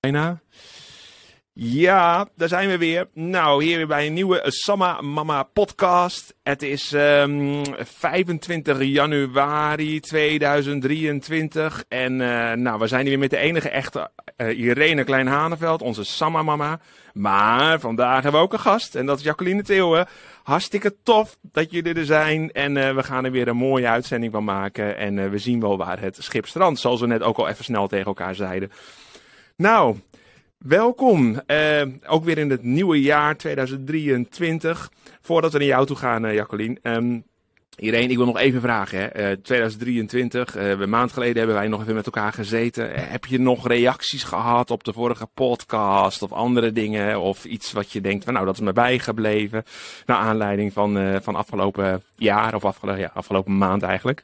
Bijna. Ja, daar zijn we weer. Nou, hier weer bij een nieuwe Samma Mama podcast. Het is um, 25 januari 2023. En uh, nou, we zijn hier weer met de enige echte uh, Irene Klein-Haneveld, onze Samma Mama. Maar vandaag hebben we ook een gast en dat is Jacqueline Theeuwen. Hartstikke tof dat jullie er zijn. En uh, we gaan er weer een mooie uitzending van maken. En we zien wel waar het schip strandt, zoals we net ook al even snel tegen elkaar zeiden. Nou, welkom. Uh, ook weer in het nieuwe jaar 2023. Voordat we naar jou toe gaan, uh, Jacqueline. Um, Iedereen, ik wil nog even vragen. Hè. Uh, 2023, een maand geleden hebben wij nog even met elkaar gezeten. heb je nog reacties gehad op de vorige podcast of andere dingen? Of iets wat je denkt, van, nou dat is me bijgebleven. Naar aanleiding van, van afgelopen jaar of afgelopen, ja, afgelopen maand eigenlijk.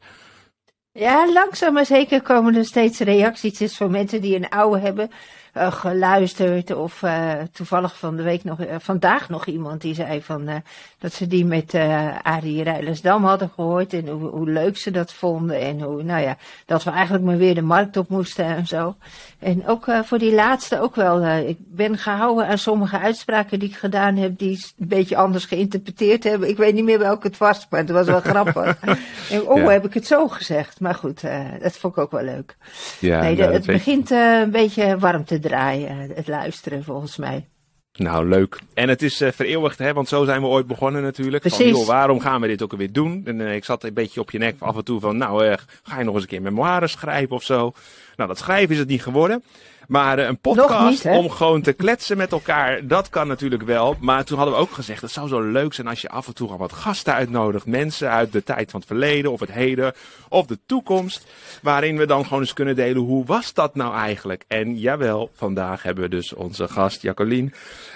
Ja, langzaam maar zeker komen er steeds reacties van mensen die een oude hebben uh, geluisterd. Of uh, toevallig van de week nog, uh, vandaag nog iemand die zei van, dat ze die met Arie Rijlersdam hadden gehoord. En hoe, hoe, leuk ze dat vonden. En hoe, nou ja, dat we eigenlijk maar weer de markt op moesten en zo. En ook voor die laatste ook wel. ik ben gehouden aan sommige uitspraken die ik gedaan heb, die een beetje anders geïnterpreteerd hebben. Ik weet niet meer welke het was, maar het was wel grappig. en, oh, ja. heb ik het zo gezegd? Maar goed, dat vond ik ook wel leuk. Ja, nee, nou, het begint een beetje warm te draaien, het luisteren volgens mij. Nou, leuk. En het is uh, vereeuwigd, hè? want zo zijn we ooit begonnen natuurlijk. Precies. Van, joh, waarom gaan we dit ook weer doen? En uh, ik zat een beetje op je nek af en toe van, nou, uh, ga je nog eens een keer memoires schrijven of zo? Nou, dat schrijven is het niet geworden. Maar uh, een podcast niet, om gewoon te kletsen met elkaar, dat kan natuurlijk wel. Maar toen hadden we ook gezegd, het zou zo leuk zijn als je af en toe gewoon wat gasten uitnodigt. Mensen uit de tijd van het verleden of het heden of de toekomst. Waarin we dan gewoon eens kunnen delen, hoe was dat nou eigenlijk? En jawel, vandaag hebben we dus onze gast Jacqueline.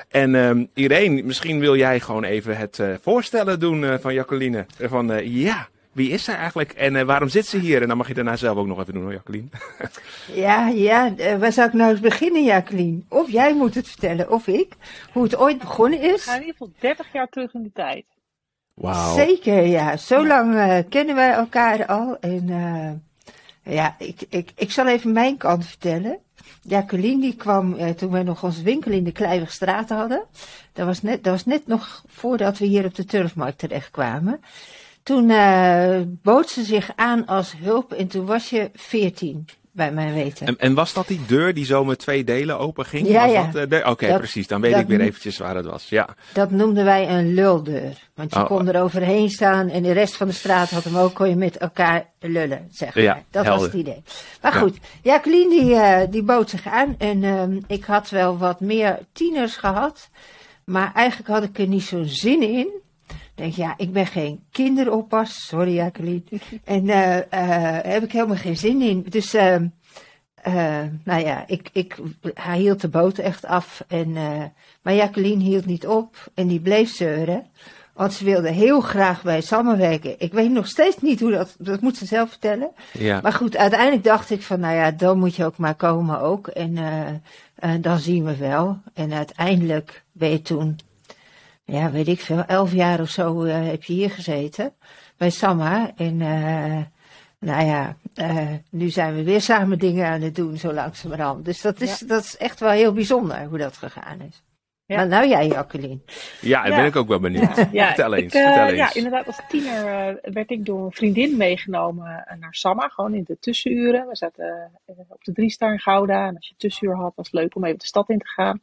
En um, Irene, misschien wil jij gewoon even het uh, voorstellen doen uh, van Jacqueline. Van ja... Wie is zij eigenlijk en uh, waarom zit ze hier? En dan mag je daarna zelf ook nog even doen hoor, Jacqueline. ja, ja, uh, waar zou ik nou eens beginnen, Jacqueline? Of jij moet het vertellen, of ik. Hoe het ooit begonnen is. Ik ga in ieder geval 30 jaar terug in de tijd. Wauw. Zeker, ja. Zo lang uh, kennen wij elkaar al. En ja, ik, ik, ik zal even mijn kant vertellen. Jacqueline die kwam toen wij nog onze winkel in de Kleiwigstraat hadden. Dat was, net, dat was net nog voordat we hier op de Turfmarkt terechtkwamen. Toen uh, bood ze zich aan als hulp en toen was je veertien, bij mijn weten. En, en, was dat die deur die zo met twee delen open ging? Ja, ja. Uh, Oké, okay, precies. Dan weet ik weer eventjes waar het was. Ja. Dat noemden wij een luldeur. Want je oh. kon er overheen staan en de rest van de straat had hem ook, kon je met elkaar lullen, zeg maar. Ja, dat helder. was het idee. Maar goed, Jacqueline die, uh, die bood zich aan en um, ik had wel wat meer tieners gehad. Maar eigenlijk had ik er niet zo'n zin in denk ja, ik ben geen kinderoppas, sorry Jacqueline. en uh, uh, heb ik helemaal geen zin in. Dus, uh, nou ja, ik, ik, hij hield de boot echt af. En, maar Jacqueline hield niet op en die bleef zeuren. Want ze wilde heel graag bij samenwerken. Ik weet nog steeds niet hoe dat, dat moet ze zelf vertellen. Ja. Maar goed, uiteindelijk dacht ik van, nou ja, dan moet je ook maar komen ook. En dan zien we wel. En uiteindelijk ben je toen ja, weet ik veel, elf jaar of zo uh, heb je hier gezeten bij Samma. En uh, nou ja, uh, nu zijn we weer samen dingen aan het doen, zo langzamerhand. Dus dat is, ja. dat is echt wel heel bijzonder hoe dat gegaan is. Ja. Maar nou jij, Jacqueline. Ja, daar ja. ben ik ook wel benieuwd. Ja. vertel eens, ik, vertel eens. Ja, inderdaad, als tiener werd ik door een vriendin meegenomen naar Samma, gewoon in de tussenuren. We zaten op de Driestar in Gouda. En als je tussenuur had, was het leuk om even de stad in te gaan.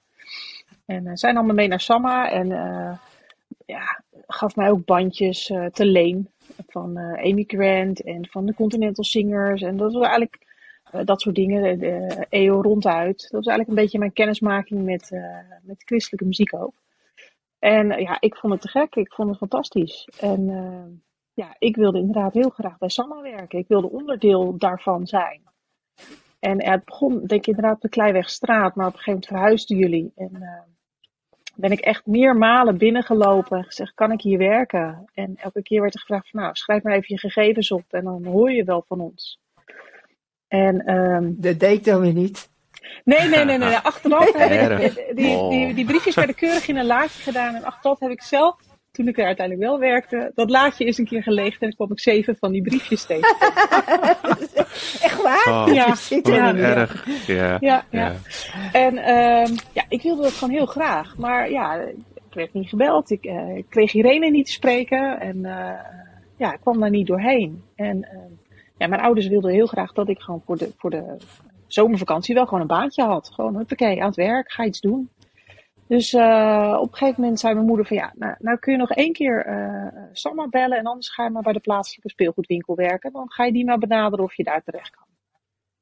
En uh, zij nam me mee naar Samma en uh, ja, gaf mij ook bandjes uh, te leen van Amy Grant en van de Continental Singers. En dat was eigenlijk dat soort dingen, de EO ronduit. Dat was eigenlijk een beetje mijn kennismaking met, met christelijke muziek ook. En ja, ik vond het te gek, ik vond het fantastisch. En ja, ik wilde inderdaad heel graag bij Samma werken. Ik wilde onderdeel daarvan zijn. En het begon, denk ik, inderdaad op de Kleiwegstraat, maar op een gegeven moment verhuisden jullie. En ben ik echt meermalen binnengelopen en gezegd, kan ik hier werken? En elke keer werd er gevraagd van, nou, schrijf maar even je gegevens op en dan hoor je wel van ons. En, um, dat deed dan weer niet. Nee, nee, nee, nee. Achteraf heb ik, die, die, die, briefjes werden keurig in een laadje gedaan en achteraf heb ik zelf toen ik er uiteindelijk wel werkte, dat laadje is een keer geleegd en kwam ik zeven van die briefjes tegen. Echt waar? Oh, Ja. Wat Ja. erg. Ja. Ja, ja. En ehm, ja, ik wilde dat gewoon heel graag. Maar ja, ik werd niet gebeld. Ik, eh, ik kreeg Irene niet te spreken. En eh, ja, ik kwam daar niet doorheen. En ehm, ja, mijn ouders wilden heel graag dat ik gewoon voor de, voor de zomervakantie wel gewoon een baantje had. Gewoon, huppakee, aan het werk, ga iets doen. Dus eh, op een gegeven moment zei mijn moeder van ja, nou, nou kun je nog één keer eh Samma bellen en anders ga je maar bij de plaatselijke speelgoedwinkel werken. Dan ga je die maar benaderen of je daar terecht kan.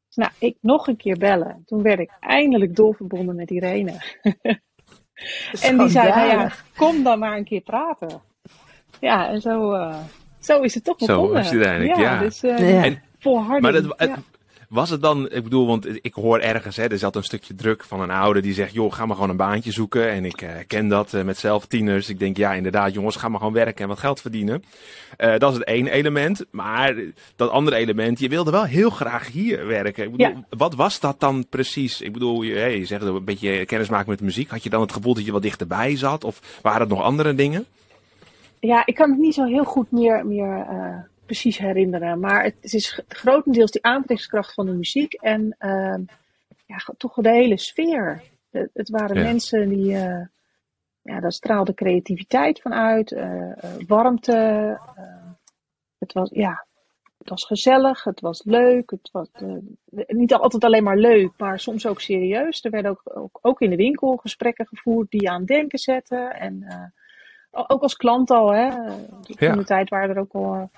Dus nou, ik nog een keer bellen. Toen werd ik eindelijk doorverbonden met Irene. en die zei, nou ja, kom dan maar een keer praten. Ja, en zo, eh, zo is het toch Zo begonnen. was het uiteindelijk, ja. Dus eh Ja. En- volharding. Maar dat, het- ja. Was het dan, ik bedoel, want ik hoor ergens, hè, er zat een stukje druk van een ouder die zegt, joh, ga maar gewoon een baantje zoeken. En ik eh, ken dat eh, met zelf tieners. Ik denk, ja, inderdaad, jongens, ga maar gewoon werken en wat geld verdienen. Eh, dat is het één element. Maar dat andere element, je wilde wel heel graag hier werken. Ik bedoel, Ja. wat was dat dan precies? Ik bedoel, je, hè, je zegt een beetje kennis maken met muziek. Had je dan het gevoel dat je wat dichterbij zat? Of waren het nog andere dingen? Ja, ik kan het niet zo heel goed meer, meer precies herinneren. Maar het, het is grotendeels die aantrekkingskracht van de muziek. En ehm, ja, toch de hele sfeer. Het, het waren Ja. mensen die... eh, ja, daar straalde creativiteit van uit. eh, eh, warmte. het was, ja... Het was gezellig, het was leuk, het was niet altijd alleen maar leuk, maar soms ook serieus. Er werden ook, ook, ook in de winkel gesprekken gevoerd die je aan het denken zetten. En ook als klant al, hè. Toen Ja. de tijd waren er ook al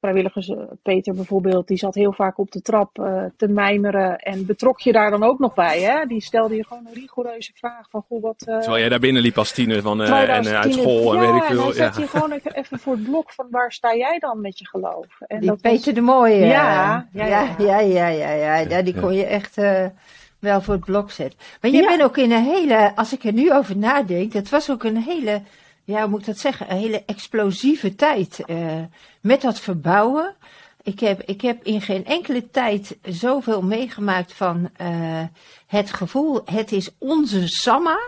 vrijwilligers. eh, Peter bijvoorbeeld, die zat heel vaak op de trap eh, te mijmeren. En betrok je daar dan ook nog bij, hè? Die stelde je gewoon een rigoureuze vraag van, goh, wat... eh, Terwijl jij daar binnen liep als tiener van, eh, je en uit school en ja, weet ik en veel. dan Ja. zet je gewoon even, even voor het blok van waar sta jij dan met je geloof? En Die dat was- Peter de Mooie. Ja, ja, ja, ja. ja, ja, ja, ja. Ja, die kon je echt wel voor het blok zetten. Maar Ja. bent ook in een hele, als ik er nu over nadenk, dat was ook een hele, ja, hoe moet ik dat zeggen, een hele explosieve tijd. eh, met dat verbouwen. Ik heb, ik heb in geen enkele tijd zoveel meegemaakt van eh, het gevoel, het is onze Samma.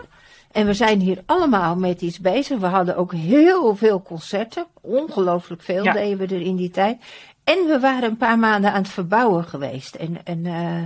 En we zijn hier allemaal met iets bezig. We hadden ook heel veel concerten. Ongelooflijk veel Ja. deden we er in die tijd. En we waren een paar maanden aan het verbouwen geweest. En, en eh,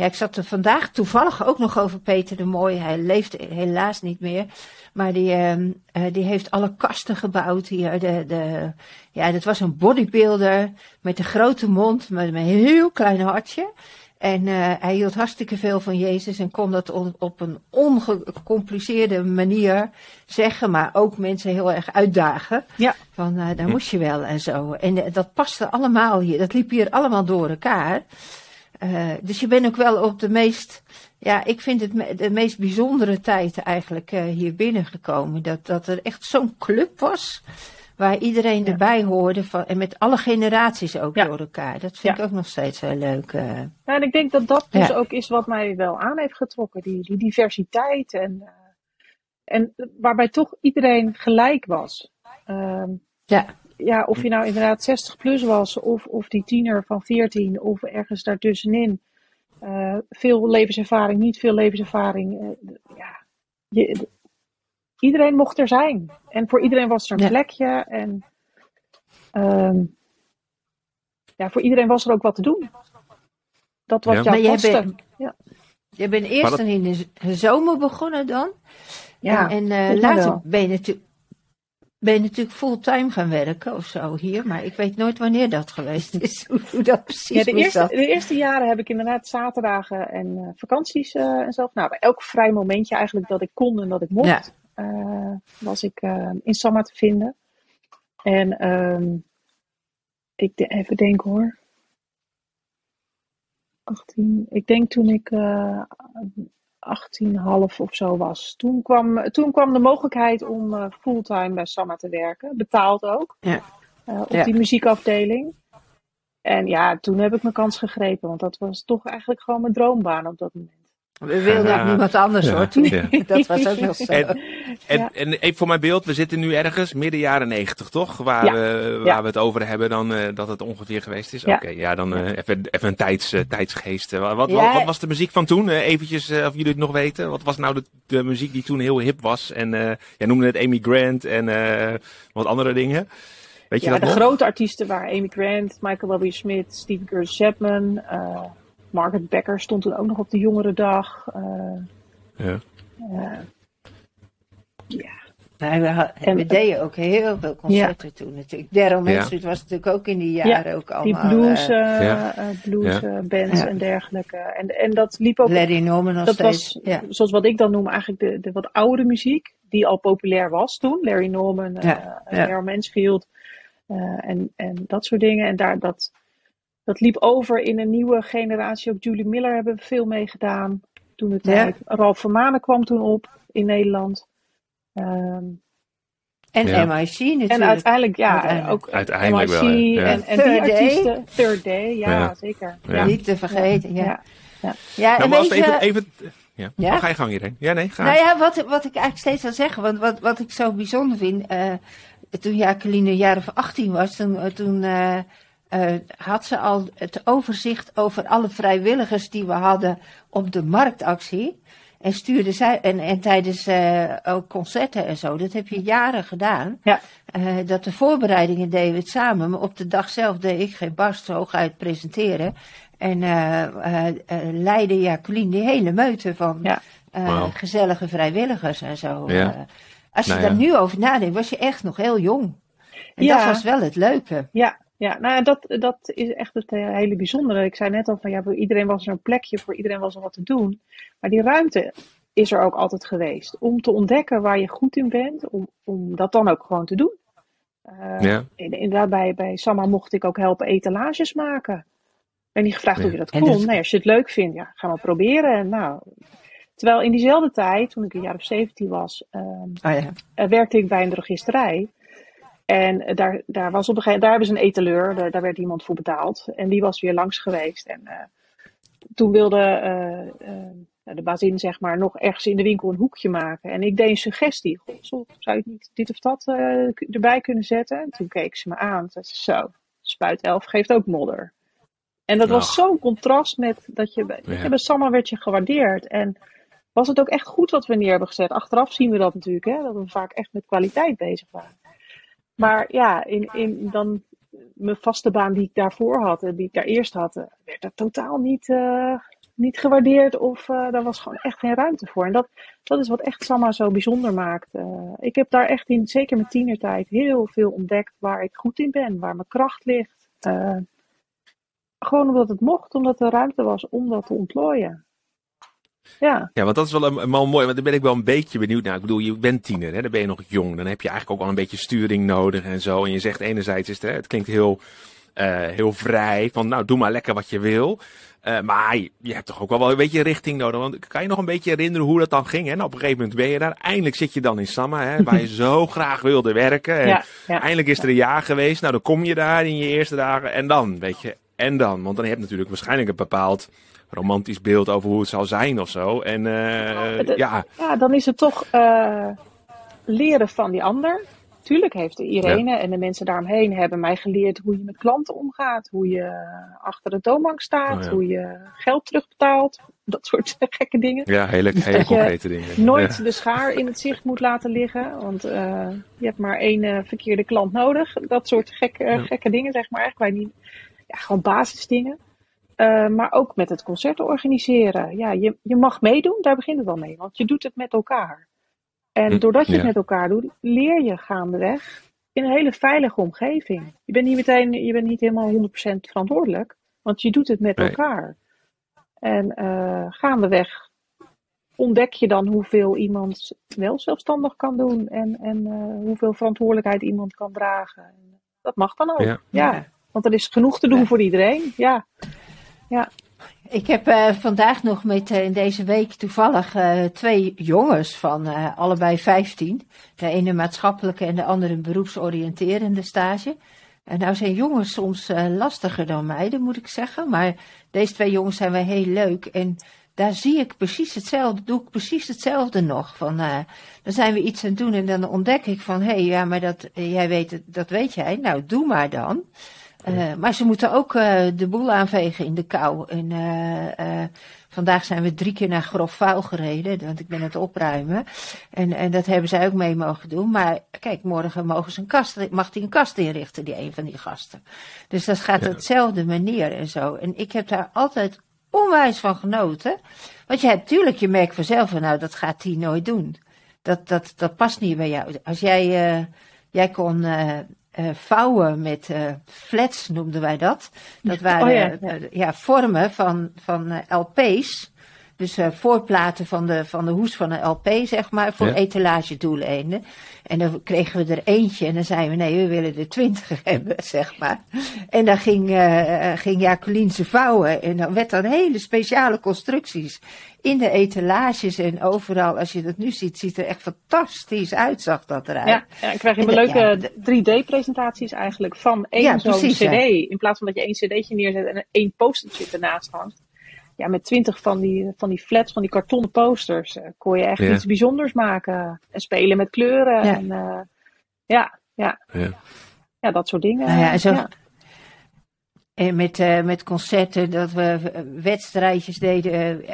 ja, ik zat er vandaag toevallig ook nog over Peter de Mooi. Hij leeft helaas niet meer. Maar die, ehm, eh, die heeft alle kasten gebouwd hier. De, de, ja, dat was een bodybuilder met een grote mond, met een heel klein hartje. En eh, hij hield hartstikke veel van Jezus en kon dat on- op een ongecompliceerde manier zeggen, maar ook mensen heel erg uitdagen. Ja. Van, eh, daar moest je wel en zo. En dat paste allemaal hier, dat liep hier allemaal door elkaar. Eh, dus je bent ook wel op de meest, ja, ik vind het me- de meest bijzondere tijd eigenlijk eh, hier binnengekomen. Dat, dat er echt zo'n club was, waar iedereen Ja. erbij hoorde. Van, en met alle generaties ook Ja. door elkaar. Dat vind Ja. ik ook nog steeds heel leuk. eh. Ja, en ik denk dat dat dus ook is wat mij wel aan heeft getrokken. Die, die diversiteit en, en waarbij toch iedereen gelijk was. Ehm, ja. Ja, of je nou inderdaad 60 plus was, of, of die tiener van 14, of ergens daartussenin. Eh, veel levenservaring, niet veel levenservaring. eh, ja, je, iedereen mocht er zijn. En voor iedereen was er een Ja. plekje. En ehm, ja, voor iedereen was er ook wat te doen. Dat was Ja. jouw jij bent- Ja. Je bent eerst dat- in de zomer begonnen dan. Ja, en en eh, later ben je, natuurlijk ben je natuurlijk fulltime gaan werken of zo hier. Maar ik weet nooit wanneer dat geweest is. Hoe, dat precies Ja, de, eerste, dat. de eerste jaren heb ik inderdaad zaterdagen en eh, vakanties eh, en zo. Nou, bij elk vrij momentje eigenlijk dat ik kon en dat ik mocht, eh, was ik in Samma te vinden. En ehm, ik de, even denken hoor. 18, ik denk toen ik 18,5 of zo was. Toen kwam, toen kwam de mogelijkheid om eh, fulltime bij Samma te werken. Betaald ook. Ja. Eh, op Ja. die muziekafdeling. En ja, toen heb ik mijn kans gegrepen. Want dat was toch eigenlijk gewoon mijn droombaan op dat moment. We wilden ook niemand anders Ja, hoor. Toen. ja. Dat was ook nog zo. En, en, Ja. en even voor mijn beeld, we zitten nu ergens midden jaren negentig, toch? Waar, Ja. we, waar Ja. we het over hebben dan eh, dat het ongeveer geweest is. Ja. Oké, ja, dan eh, even, even een tijds, eh, tijdsgeest. Wat, wat, Ja. wat was de muziek van toen? Eventjes, of jullie het nog weten. Wat was nou de, de muziek die toen heel hip was? En eh jij noemde het Amy Grant en eh, wat andere dingen. Weet je dat de nog? grote artiesten waren Amy Grant, Michael W. Smith, Steve Gers Chapman. Margaret Becker stond toen ook nog op de jongere dag. eh, Ja. eh, ja, we, had- En- we deden ook heel veel concerten toen natuurlijk. Daryl Ja. Mansfield was natuurlijk ook in die jaren ook die allemaal. blues, Ja. eh, blues Ja. eh, bands Ja. en dergelijke. En, en dat liep ook Larry Norman nog dat steeds. was, ja. zoals wat ik dan noem, eigenlijk de, de wat oudere muziek, die al populair was toen. Larry Norman, Ja, ja. Daryl Mansfield eh, en, en dat soort dingen. En daar, dat, dat liep over in een nieuwe generatie. Ook Julie Miller hebben we veel mee gedaan toen het Ja. Ralf Vermanen kwam toen op in Nederland. Ehm, En Ja. MIC natuurlijk. en uiteindelijk, ja, Uiteindelijk. ook Uiteindelijk MIC wel, ja. En, en Third die Day. artiesten. Third Day, ja, Ja. zeker. Ja. Ja. Niet te vergeten, ja. Ja. Ja, Nou, als even... even ja. Ja? Oh, ga je gang hierheen. Ja, nee, ga. Nou ja, wat, wat ik eigenlijk steeds wil zeggen, want wat, wat ik zo bijzonder vind, eh, toen Jacqueline een jaar of 18 was, toen, eh, toen eh, eh, had ze al het overzicht over alle vrijwilligers die we hadden op de marktactie. En stuurde zij, en, en tijdens eh, ook concerten en zo, dat heb je jaren gedaan. Ja. Eh, dat de voorbereidingen deden we het samen, maar op de dag zelf deed ik geen barst hooguit presenteren. En eh eh eh, leidde Jacqueline die hele meute van Ja. eh, gezellige vrijwilligers en zo. Ja. als je Nou daar ja. nu over nadenkt, was je echt nog heel jong. En Ja. dat was wel het leuke. Ja, ja nou ja, dat, dat is echt het eh, hele bijzondere. Ik zei net al van ja, voor iedereen was er een plekje, voor iedereen was er wat te doen. Maar die ruimte is er ook altijd geweest. Om te ontdekken waar je goed in bent, om, om dat dan ook gewoon te doen. Eh, Ja. in- Inderdaad, bij, bij Samma mocht ik ook helpen etalages maken. En die gevraagd Ja. hoe je dat kon. dat- Nee, als je het leuk vindt, ja, ga maar proberen. En nou, terwijl in diezelfde tijd, toen ik een jaar of 17 was, ehm, Oh ja. eh, werkte ik bij een drogisterij. En daar, daar, was op een gegeven, daar hebben ze een etaleur, daar, daar werd iemand voor betaald. En die was weer langs geweest. En eh, toen wilde eh, eh, de bazin zeg maar nog ergens in de winkel een hoekje maken. En ik deed een suggestie. Goh, zo, zou je niet dit of dat erbij kunnen zetten? En toen keek ze me aan. Zei ze, zo, spuit 11 geeft ook modder. En dat was zo'n contrast met dat je, Ja. bij Samma werd je gewaardeerd. En was het ook echt goed wat we neer hebben gezet? Achteraf zien we dat natuurlijk, hè? dat we vaak echt met kwaliteit bezig waren. Maar ja, in, in dan mijn vaste baan die ik daarvoor had, en die ik daar eerst had, eh, werd dat totaal niet, eh, niet gewaardeerd of eh daar was gewoon echt geen ruimte voor. En dat, dat is wat echt Samma zo bijzonder maakt. Ik heb daar echt in, zeker met tienertijd, heel veel ontdekt waar ik goed in ben, waar mijn kracht ligt. Gewoon omdat het mocht, omdat er ruimte was om dat te ontplooien. Ja, Ja, want dat is wel, een, wel mooi, want daar ben ik wel een beetje benieuwd naar. Ik bedoel, je bent tiener, hè? dan ben je nog jong. Dan heb je eigenlijk ook wel een beetje sturing nodig en zo. En je zegt enerzijds, is het, hè, het klinkt heel, eh, heel vrij, van nou, doe maar lekker wat je wil. Eh, maar je, hebt toch ook wel wel een beetje richting nodig. Want kan je nog een beetje herinneren hoe dat dan ging? Hè? Nou, op een gegeven moment ben je daar. Eindelijk zit je dan in Samma, hè, waar je zo graag wilde werken. En ja, ja. Eindelijk is er een jaar geweest. Nou, dan kom je daar in je eerste dagen. En dan, weet je, en dan. Want dan heb je natuurlijk waarschijnlijk een bepaald romantisch beeld over hoe het zou zijn of zo. En eh, Het- ja, Ja, dan is het toch eh, leren van die ander. Tuurlijk heeft Irene en de mensen daaromheen hebben mij geleerd hoe je met klanten omgaat. Hoe je achter de toonbank staat. Oh ja. Hoe je geld terugbetaalt. Dat soort gekke dingen. ja hele, hele dat je concrete dingen. Nooit de schaar in het zicht moet laten liggen. Want eh, je hebt maar één eh, verkeerde klant nodig. Dat soort gekke, gekke dingen, zeg maar. Eigenlijk je niet, ja, gewoon basisdingen. Eh, maar ook met het concert organiseren. Ja, je, je mag meedoen, daar begint het al mee. Want je doet het met elkaar. En Hm, doordat je ja. het met elkaar doet, leer je gaandeweg in een hele veilige omgeving. Je bent niet meteen, je bent niet helemaal 100% verantwoordelijk. Want je doet het met Nee. elkaar. En eh, gaandeweg ontdek je dan hoeveel iemand wel zelfstandig kan doen. En, en eh, hoeveel verantwoordelijkheid iemand kan dragen. En Dat mag dan ook. Ja. Ja. Want er is genoeg te doen Ja. voor iedereen. Ja. Ik heb eh, vandaag nog met eh, in deze week toevallig eh, twee jongens van allebei 15. De ene maatschappelijke en de andere beroepsoriënterende stage. En nou zijn jongens soms lastiger dan meiden, moet ik zeggen. Maar deze twee jongens zijn wel heel leuk. En daar zie ik precies hetzelfde, doe ik precies hetzelfde nog. Van, dan zijn we iets aan het doen en dan ontdek ik van, hé, hey, ja, maar dat, jij weet het, dat weet jij. Nou, doe maar dan. Uh, maar ze moeten ook uh, de boel aanvegen in de kou. En uh, vandaag zijn we drie keer naar grof vuil gereden, want ik ben het opruimen. En, en dat hebben zij ook mee mogen doen. Maar kijk, morgen mogen ze een kast, mag hij een kast inrichten, die een van die gasten. Dus dat gaat op dezelfde manier en zo. En ik heb daar altijd onwijs van genoten. Want je hebt natuurlijk, je merkt vanzelf van, nou, dat gaat hij nooit doen. Dat, dat, dat past niet bij jou. Als jij, jij kon uh, uh, vouwen met flats, noemden wij dat. Dat waren oh, ja. ja. ja, vormen van, van LP's. Dus uh, voorplaten van de, van de hoes van een LP, zeg maar, voor ja. etalagedoeleinden. En dan kregen we er eentje en dan zeiden we, nee, we willen er twintig hebben, zeg maar. En dan ging, uh, ging Jacqueline ze vouwen en dan werd dan hele speciale constructies in de etalages en overal. Als je dat nu ziet, ziet er echt fantastisch uit, zag dat eruit. Ja, ja ik krijg een leuke ja, 3D-presentaties eigenlijk van één ja, zo'n cd. In plaats van dat je één cd'tje neerzet en één postertje ernaast hangt ja, met twintig van die, van die flats, van die kartonnen posters, uh, kon je echt ja. iets bijzonders maken. En spelen met kleuren. Ja. En, uh, ja, ja, ja. Ja, dat soort dingen. Nou ja, en zo, En met, uh, met concerten, dat we wedstrijdjes deden,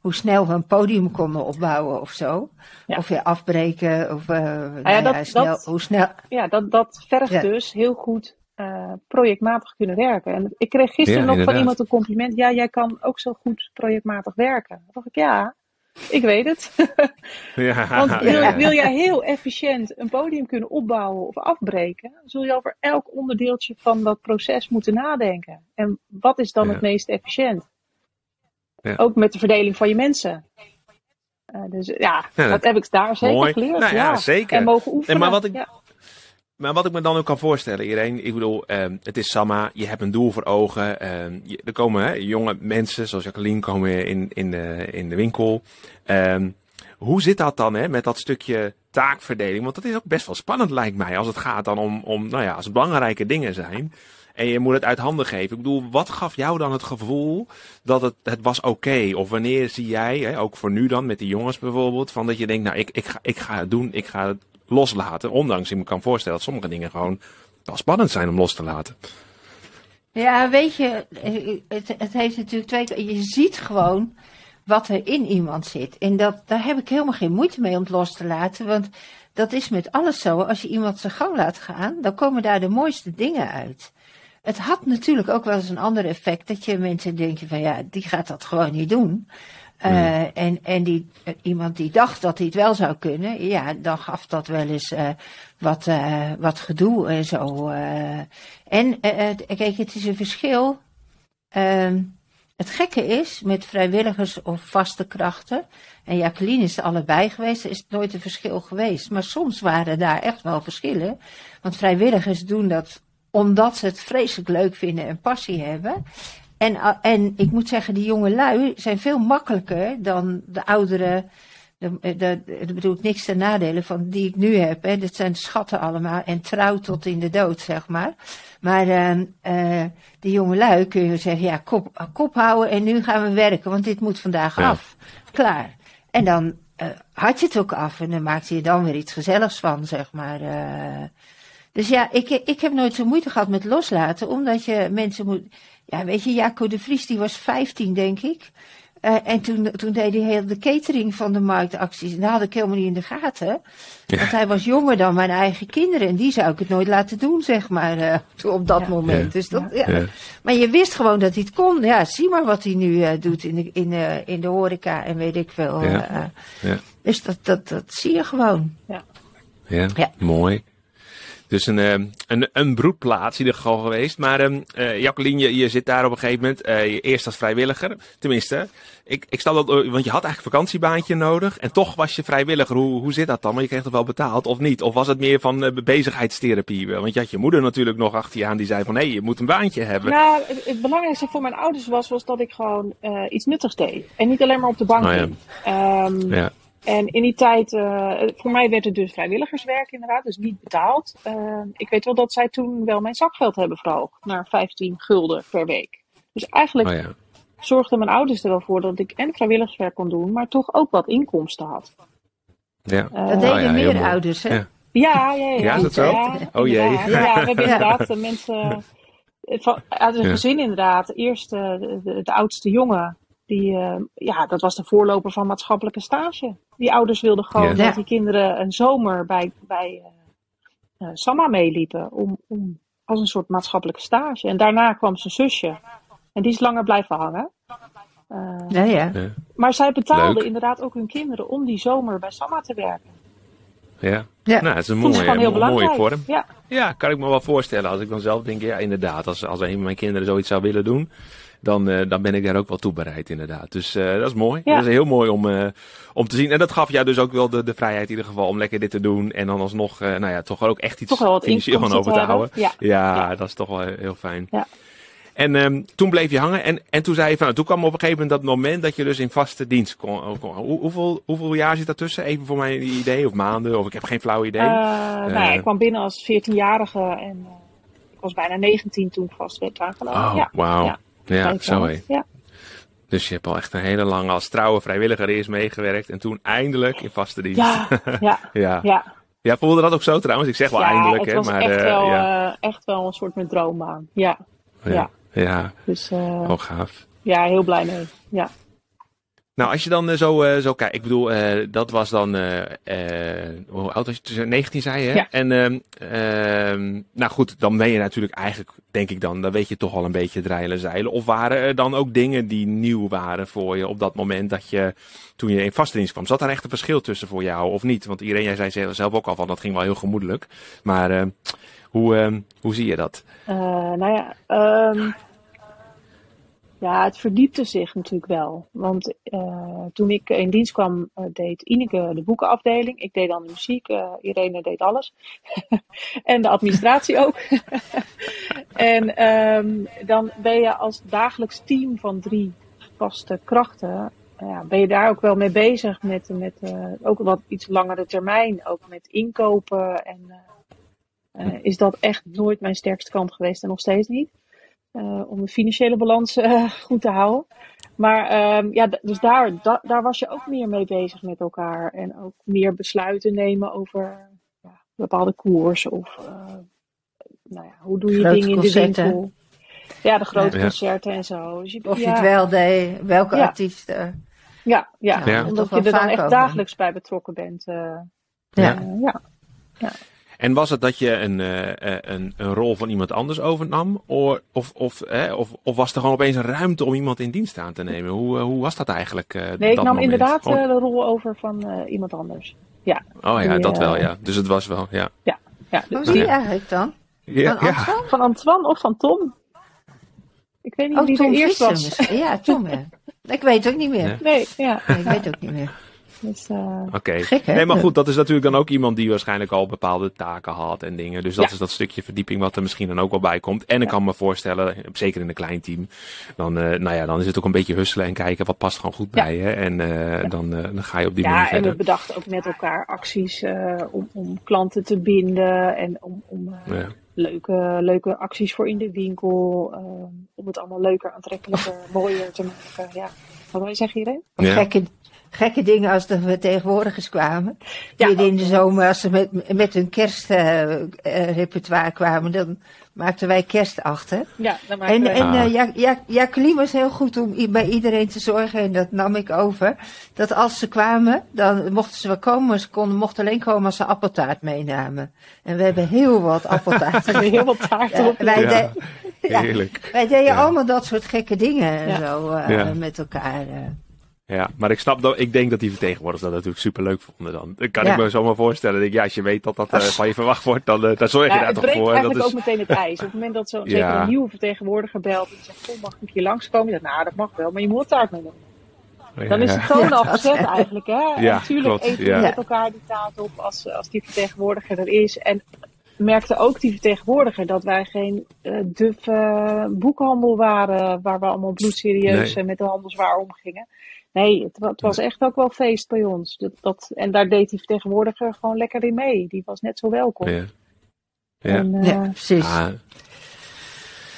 hoe snel we een podium konden opbouwen of zo. Of weer afbreken, of nou ja, dat, snel, dat, hoe snel. Ja, dat, dat vergt dus heel goed uh, projectmatig kunnen werken. En ik kreeg gisteren ja, nog inderdaad. van iemand een compliment. Ja, jij kan ook zo goed projectmatig werken. Dan dacht ik, ja, ik weet het. ja, Want wil, ja. wil, jij heel efficiënt een podium kunnen opbouwen of afbreken, zul je over elk onderdeeltje van dat proces moeten nadenken. En wat is dan het meest efficiënt? Ook met de verdeling van je mensen. Uh, dus ja, dat, heb ik daar zeker mooi. geleerd. Nou, ja, zeker. En mogen oefenen. En maar wat ik, maar wat ik me dan ook kan voorstellen, iedereen, ik bedoel, um, het is Samma, je hebt een doel voor ogen. Je, er komen hè, jonge mensen, zoals Jacqueline, komen in, in, de, in de winkel. Um, hoe zit dat dan hè, met dat stukje taakverdeling? Want dat is ook best wel spannend, lijkt mij, als het gaat dan om, om nou ja, als belangrijke dingen zijn. En je moet het uit handen geven. Ik bedoel, wat gaf jou dan het gevoel dat het, het was oké? Of wanneer zie jij, hè, ook voor nu dan, met die jongens bijvoorbeeld, van dat je denkt, nou, ik, ik, ga, ik ga het doen, ik ga het loslaten. Ondanks ik me kan voorstellen dat sommige dingen gewoon wel spannend zijn om los te laten. Ja, weet je, het, het heeft natuurlijk twee. Je ziet gewoon wat er in iemand zit. En dat, daar heb ik helemaal geen moeite mee om het los te laten. Want dat is met alles zo. Als je iemand zijn gang laat gaan, dan komen daar de mooiste dingen uit. Het had natuurlijk ook wel eens een ander effect. Dat je mensen denken van ja, die gaat dat gewoon niet doen. Uh, en en die, iemand die dacht dat hij het wel zou kunnen, ja, dan gaf dat wel eens uh, wat, wat gedoe en zo. en kijk, het is een verschil. Ehm, het gekke is, met vrijwilligers of vaste krachten, en Jacqueline is allebei geweest, is het nooit een verschil geweest. Maar soms waren daar echt wel verschillen. Want vrijwilligers doen dat omdat ze het vreselijk leuk vinden en passie hebben. En, eh, en ik moet zeggen, die jonge lui zijn veel makkelijker dan de oudere. Dat bedoel ik niks ten nadele van die ik nu heb. Hè. Dat zijn schatten allemaal. En trouw tot in de dood, zeg maar. Maar uh, uh, die jonge lui kun je zeggen, ja, kop, kop houden en nu gaan we werken. Want dit moet vandaag ja. af. Klaar. En dan uh, had je het ook af. En dan maakte je dan weer iets gezelligs van, zeg maar. Dus ja, ik, ik heb nooit zo moeite gehad met loslaten. Omdat je mensen moet ja, weet je, Jaco de Vries, die was 15, denk ik. Uh, en toen, toen deed hij heel de catering van de marktacties. En dat had ik helemaal niet in de gaten. Ja. Want hij was jonger dan mijn eigen kinderen. En die zou ik het nooit laten doen, zeg maar, uh, op dat ja. moment. Dus dat, ja. Maar je wist gewoon dat hij het kon. Ja, zie maar wat hij nu uh, doet in de, in, in de horeca en weet ik veel. Ja. Dus dat, dat, dat zie je gewoon. Ja, ja. mooi. Dus een, uh, een, een broedplaats in ieder geval geweest. Maar uh, Jacqueline, je, je, zit daar op een gegeven moment, uh, eerst als vrijwilliger. Tenminste, ik, ik stel dat, want je had eigenlijk een vakantiebaantje nodig. En toch was je vrijwilliger. Hoe, hoe zit dat dan? Maar je kreeg toch wel betaald of niet? Of was het meer van bezigheidstherapie? Want je had je moeder natuurlijk nog achter je aan die zei van... hé, hey, je moet een baantje hebben. Nou, het, het, belangrijkste voor mijn ouders was, was dat ik gewoon iets nuttigs deed. En niet alleen maar op de bank. Oh, ja. Um, ja. En in die tijd, uh, voor mij werd het dus vrijwilligerswerk inderdaad, dus niet betaald. Uh, ik weet wel dat zij toen wel mijn zakgeld hebben verhoogd naar 15 gulden per week. Dus eigenlijk oh ja. zorgden mijn ouders er wel voor dat ik en vrijwilligerswerk kon doen, maar toch ook wat inkomsten had. Ja. Eh, Dat deden ja, heel meer ouders, hè? Ja. Ja, ja, ja. Ja, is dat zo? Ja, Oh jee. Ja, we hebben inderdaad de mensen eh, van, uit een Ja. gezin inderdaad. Eerst eh, de, de, de oudste jongen, die, eh, ja, dat was de voorloper van maatschappelijke stage. Die ouders wilden gewoon Ja. dat die kinderen een zomer bij, bij eh, eh, Samma meeliepen. Om, om, als een soort maatschappelijke stage. En daarna kwam zijn zusje. En die is langer blijven hangen. Eh, Ja, ja. Ja. maar zij betaalden Leuk. inderdaad ook hun kinderen om die zomer bij Samma te werken. Ja. Ja. Nou, het is een mooie, gewoon heel mooie belangrijk. vorm. Ja. Ja, kan ik me wel voorstellen. Als ik dan zelf denk, ja, inderdaad, als, als een van mijn kinderen zoiets zou willen doen, dan, eh, dan ben ik daar ook wel toe bereid, inderdaad. Dus eh, dat is mooi. Ja. Dat is heel mooi om, eh, om te zien. En dat gaf jou dus ook wel de, de vrijheid in ieder geval om lekker dit te doen. En dan alsnog, nou ja, toch ook echt iets Toch wel wat financieel van over te houden. Ja. Ja, Ja. dat is toch wel heel fijn. Ja. En ehm, toen bleef je hangen en, en toen zei je van, nou, toen kwam op een gegeven moment dat moment dat je dus in vaste dienst kon. kon. Hoe, hoeveel, hoeveel jaar zit daartussen? Even voor mijn idee, of maanden, of ik heb geen flauw idee. Nou ja, ik kwam binnen als 14-jarige en ik was bijna 19 toen ik vast werd aangenomen. oh, ja. wauw. Ja. Zo hé. Ja. Dus je hebt al echt een hele lange als trouwe vrijwilliger eerst meegewerkt en toen eindelijk in vaste dienst. Ja, ja, ja. ja. Ja, voelde dat ook zo trouwens? Ik zeg wel ja, eindelijk, hè, maar echt, eh, wel, ja. eh, echt wel een soort mijn droombaan. Ja, ja. ja. ja. dus eh, Oh, gaaf. ja, heel blij mee. Ja. Nou, als je dan eh, zo, eh, zo kijkt, ik bedoel, eh, dat was dan, eh, eh, hoe oud was je? Tussen 19 zei je, hè? Ja. En, ehm, ehm, nou goed, dan ben je natuurlijk eigenlijk, denk ik dan, dan weet je toch al een beetje dreilen en zeilen. Of waren er dan ook dingen die nieuw waren voor je op dat moment dat je, toen je in vaste dienst kwam? Zat daar echt een verschil tussen voor jou of niet? Want iedereen, jij zei zelf ook al van, dat ging wel heel gemoedelijk. Maar eh, hoe, ehm, hoe zie je dat? Nou ja, ehm, ja, het verdiepte zich natuurlijk wel. Want eh, toen ik in dienst kwam, eh, deed Ineke de boekenafdeling. Ik deed dan de muziek, eh, Irene deed alles. en de administratie ook. en ehm, dan ben je als dagelijks team van drie vaste krachten, ja, ben je daar ook wel mee bezig met, met ook wat iets langere termijn, ook met inkopen en... is dat echt nooit mijn sterkste kant geweest en nog steeds niet. Eh, om de financiële balans eh, goed te houden. Maar ehm, ja, dus daar, da- daar was je ook meer mee bezig met elkaar. En ook meer besluiten nemen over ja, bepaalde koers. Of eh, nou ja, hoe doe je Grote dingen in de winkel. Ja, de grote Ja. concerten en zo. Dus je, Of je het wel deed, welke Ja. artiesten. Ja, ja, Ja, Ja. toch omdat je er dan echt dagelijks bij betrokken bent. eh, Ja. ja. En was het dat je een, eh, eh, een, een rol van iemand anders overnam? Of, of, of, of, of was er gewoon opeens een ruimte om iemand in dienst aan te nemen? Hoe, eh, hoe was dat eigenlijk? eh, Nee, ik dat nam moment? inderdaad Gewoon- de rol over van eh, iemand anders. Ja, oh ja, die, dat wel, ja. Dus het was wel, ja. ja. Hoe dus zie je die- eigenlijk dan? Ja, Van ja. Antoine? Van Antoine of van Tom? Ik weet niet Oh, wie Tom er eerst was. Ja, Tom, ja. Ik weet ook niet meer. Ja. Nee, ja. Nee, ik weet ook niet meer. Dus, eh, Oké. Gek, hè? Nee, maar goed, dat is natuurlijk dan ook iemand die waarschijnlijk al bepaalde taken had en dingen. Dus dat Ja. is dat stukje verdieping wat er misschien dan ook wel bij komt. En ik Ja. kan me voorstellen, zeker in een klein team, dan, eh, nou ja, dan is het ook een beetje husselen en kijken wat past gewoon goed Ja. bij je. En eh, dan, eh, dan ga je op die ja, manier en we bedachten ook met elkaar acties eh, om, om klanten te binden en om, om eh, Ja. leuke, leuke acties voor in de winkel. om het allemaal leuker, aantrekkelijker, mooier te maken. Ja. Wat wil je zeggen Ja. gekke, gekke dingen als de vertegenwoordigers kwamen. Ja, Die in de zomer, als ze met, met hun kerstrepertoire kwamen, dan maakten wij kerst achter. Ja, dan maken En, we- en Ah. eh, ja, ja, Jacqueline was heel goed om bij iedereen te zorgen, en dat nam ik over. Dat als ze kwamen, dan mochten ze wel komen, maar ze konden, mochten alleen komen als ze appeltaart meenamen. En we hebben heel wat appeltaart. heel wat taarten Ja, op. wij, Ja. de- ja, Heerlijk. wij deden Ja. allemaal dat soort gekke dingen en Ja. zo eh, Ja. met elkaar. Ja, maar ik snap dat, ik denk dat die vertegenwoordigers dat natuurlijk super leuk vonden dan. Dat kan Ja. ik me zomaar voorstellen. Ik, ja, als je weet dat dat eh, van je verwacht wordt, dan, eh, dan zorg je Ja, daar het toch breekt voor. Dat eigenlijk is, ook meteen het ijs. Op het moment dat zo'n Ja. een nieuwe vertegenwoordiger belt en zegt, "Goh, mag ik hier langskomen? Je zegt, nou, dat mag wel, maar je moet taart meenemen. Dan is het Ja, al dat- gezet eigenlijk. Hè? En Ja, natuurlijk klopt, eten met elkaar die taart op als, als die vertegenwoordiger er is. En merkte ook die vertegenwoordiger dat wij geen eh duffe boekhandel waren waar we allemaal bloedserieus Nee. met de handelswaar omgingen. Nee, het, het was echt ook wel feest bij ons. Dat, dat, en daar deed die vertegenwoordiger gewoon lekker in mee. Die was net zo welkom. Ja. Ja. En, eh, ja, precies. Ah.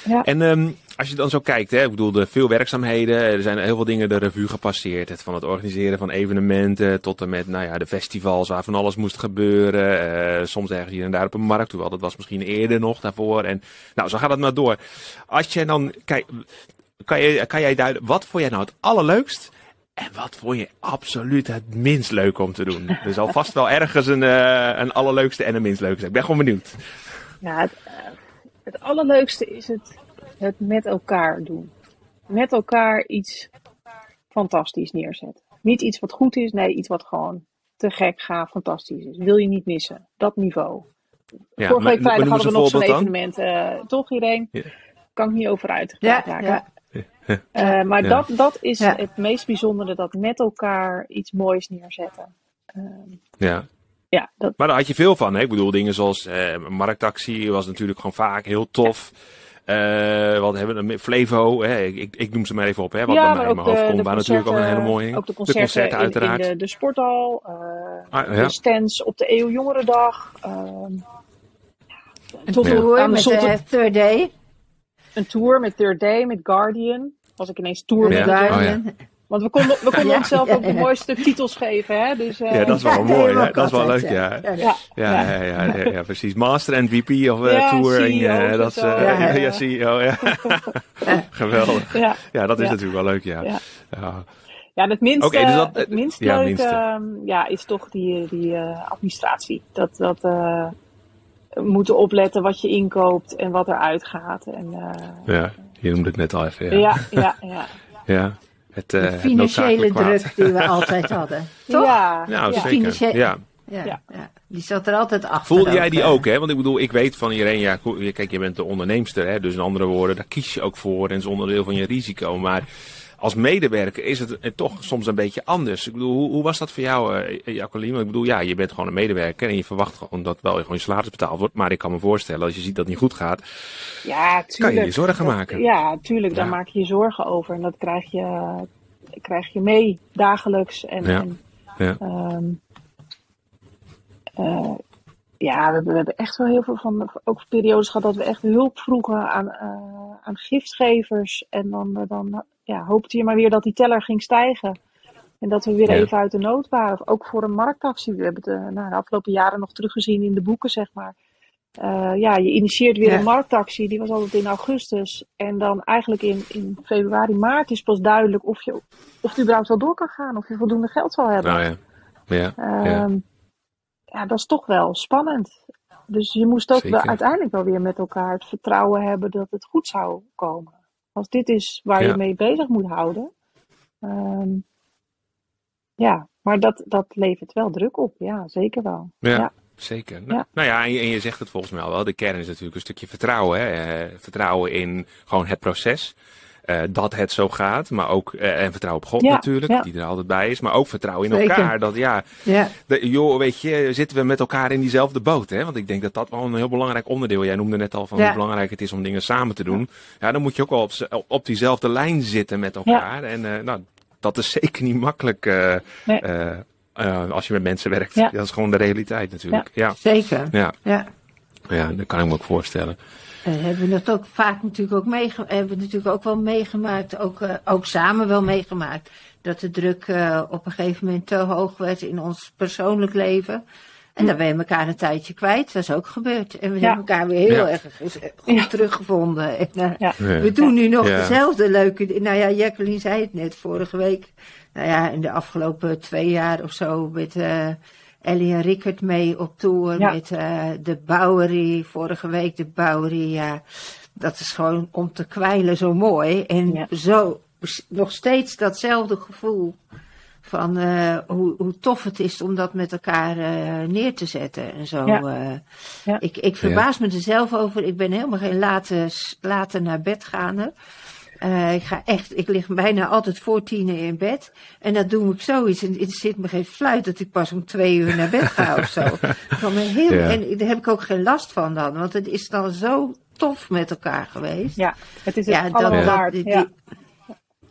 Ja. En ehm, als je dan zo kijkt, hè, ik bedoel, de veel werkzaamheden, er zijn heel veel dingen de revue gepasseerd. Het, van het organiseren van evenementen tot en met nou ja, de festivals waar van alles moest gebeuren. Uh, soms ergens hier en daar op een markt, hoewel dat was misschien eerder nog daarvoor. En nou, zo gaat het maar door. Als je dan, kijk, kan, je, kan jij duiden, wat vond jij nou het allerleukst? En wat vond je absoluut het minst leuk om te doen? Er zal vast wel ergens een, uh, een allerleukste en een minst leukste. Ik ben gewoon benieuwd. Ja, het, het allerleukste is het, het met elkaar doen. Met elkaar iets fantastisch neerzetten. Niet iets wat goed is, nee, iets wat gewoon te gek, gaaf, fantastisch is. Wil je niet missen. Dat niveau. Ja, Vorige week vrijdag hadden we nog zo'n evenement. Uh, toch, iedereen? Ja. Kan ik niet over uitgepraat ja. Ja. Uh, maar dat, dat is het meest bijzondere, dat met elkaar iets moois neerzetten. Uh, ja. Ja, dat... Maar daar had je veel van. Hè? Ik bedoel, dingen zoals uh, marktactie was natuurlijk gewoon vaak heel tof. Uh, wat hebben we? Flevo, hè? Ik, ik, noem ze maar even op, hè? wat ja, bij mij in mijn hoofd komt. Waar natuurlijk ook een hele mooie Ook de concerten, de concerten uiteraard. In, in de, de, sporthal, uh, ah, ja. de stands op de Eeuw Jongerendag. Uh, een tour met de Third Day. Een tour met Third Day, met Guardian. Was ik ineens tour met. Oh, want we konden, we konden onszelf ook de mooiste titels geven, hè? Dus, uh, ja, dat is wel mooi, hè? Dat is wel leuk, ja. Ja, ja, ja, ja, ja, precies. Master MVP of uh, Tour. En, uh, dat is, ja, ja, CEO, ja. Geweldig. Ja, dat is natuurlijk wel leuk, ja. ja. Ja, het minste, okay, dus dat, het minst ja, leuk uh, ja, is toch die, die uh, administratie. Dat, dat uh, moeten opletten wat je inkoopt en wat eruit gaat. En, ja, je noemde het net al even. Ja, ja, ja. ja. Het, de financiële druk die we altijd hadden. Toch? Ja, nou, ja. zeker. Ja. Ja, ja. ja, die zat er altijd achter. Voelde jij die ook, hè? Want ik bedoel, ik weet van iedereen, ja, kijk, je bent de onderneemster, hè? Dus in andere woorden, daar kies je ook voor en is onderdeel van je risico. Maar als medewerker is het toch soms een beetje anders. Ik bedoel, hoe, hoe was dat voor jou, uh, Jacqueline? Ik bedoel, ja, je bent gewoon een medewerker en je verwacht gewoon dat wel gewoon je salaris betaald wordt. Maar ik kan me voorstellen, als je ziet dat het niet goed gaat, ja, tuurlijk, kan je je zorgen maken. Ja, tuurlijk, daar maak je je zorgen over. En dat krijg je, krijg je mee dagelijks. En, ja. en ja. Um, uh, ja, we hebben, we hebben, echt wel heel veel van, ook periodes gehad dat we echt hulp vroegen aan, uh, aan giftgevers. En dan, dan ja, hoopte je maar weer dat die teller ging stijgen. En dat we weer even uit de nood waren. Ook voor een marktactie. We hebben het nou, de afgelopen jaren nog teruggezien in de boeken, zeg maar. Uh, ja, je initieert weer een marktactie. Die was altijd in augustus. En dan eigenlijk in, in februari, maart is pas duidelijk of je of het überhaupt wel door kan gaan. Of je voldoende geld zal hebben. Nou ja. Ja, ja. ja. dat is toch wel spannend. Dus je moest ook wel, uiteindelijk wel weer met elkaar het vertrouwen hebben dat het goed zou komen. Als dit is waar je mee bezig moet houden. Um, ja, maar dat, dat levert wel druk op. Ja, zeker wel. ja. Zeker. Nou, nou ja, en je, en je, zegt het volgens mij al wel. De kern is natuurlijk een stukje vertrouwen. Hè? Uh, vertrouwen in gewoon het proces. Uh, dat het zo gaat. Maar ook, uh, en vertrouwen op God ja, natuurlijk, ja. die er altijd bij is. Maar ook vertrouwen in Zeker. elkaar. Dat ja, ja. De, joh, weet je, zitten we met elkaar in diezelfde boot. Hè? Want ik denk dat dat wel een heel belangrijk onderdeel. Jij noemde net al van hoe belangrijk het is om dingen samen te doen. Ja, dan moet je ook wel op, op diezelfde lijn zitten met elkaar. En nou, dat is zeker niet makkelijk. Nee. Als je met mensen werkt. Dat is gewoon de realiteit natuurlijk. Ja, Zeker. Ja. Ja. ja, dat kan ik me ook voorstellen. Uh, hebben we dat ook vaak natuurlijk ook, meegemaakt, hebben we natuurlijk ook wel meegemaakt, ook, uh, ook samen wel meegemaakt, dat de druk op een gegeven moment te hoog werd in ons persoonlijk leven. En dan ben je elkaar een tijdje kwijt. Dat is ook gebeurd. En we hebben elkaar weer heel erg goed teruggevonden. En, we doen nu nog dezelfde leuke... Nou ja, Jacqueline zei het net vorige week nou ja, in de afgelopen twee jaar of zo met uh, Ellie en Rickert mee op tour. Met uh, de Bowery, vorige week de Bowery. Ja, dat is gewoon om te kwijlen zo mooi. En zo nog steeds datzelfde gevoel van uh, hoe, hoe tof het is om dat met elkaar neer te zetten en zo. Ja. Ja. Ik, ik verbaas me er zelf over. Ik ben helemaal geen late, late naar bed gaander. Uh, ik ga echt, ik lig bijna altijd voor tien in bed. En dat doe ik zoiets. En het zit me geen fluit dat ik pas om twee uur naar bed ga of zo. Van me heel, ja. En daar heb ik ook geen last van dan. Want het is dan zo tof met elkaar geweest. Ja, het is het ja, dat, waard. Die, ja.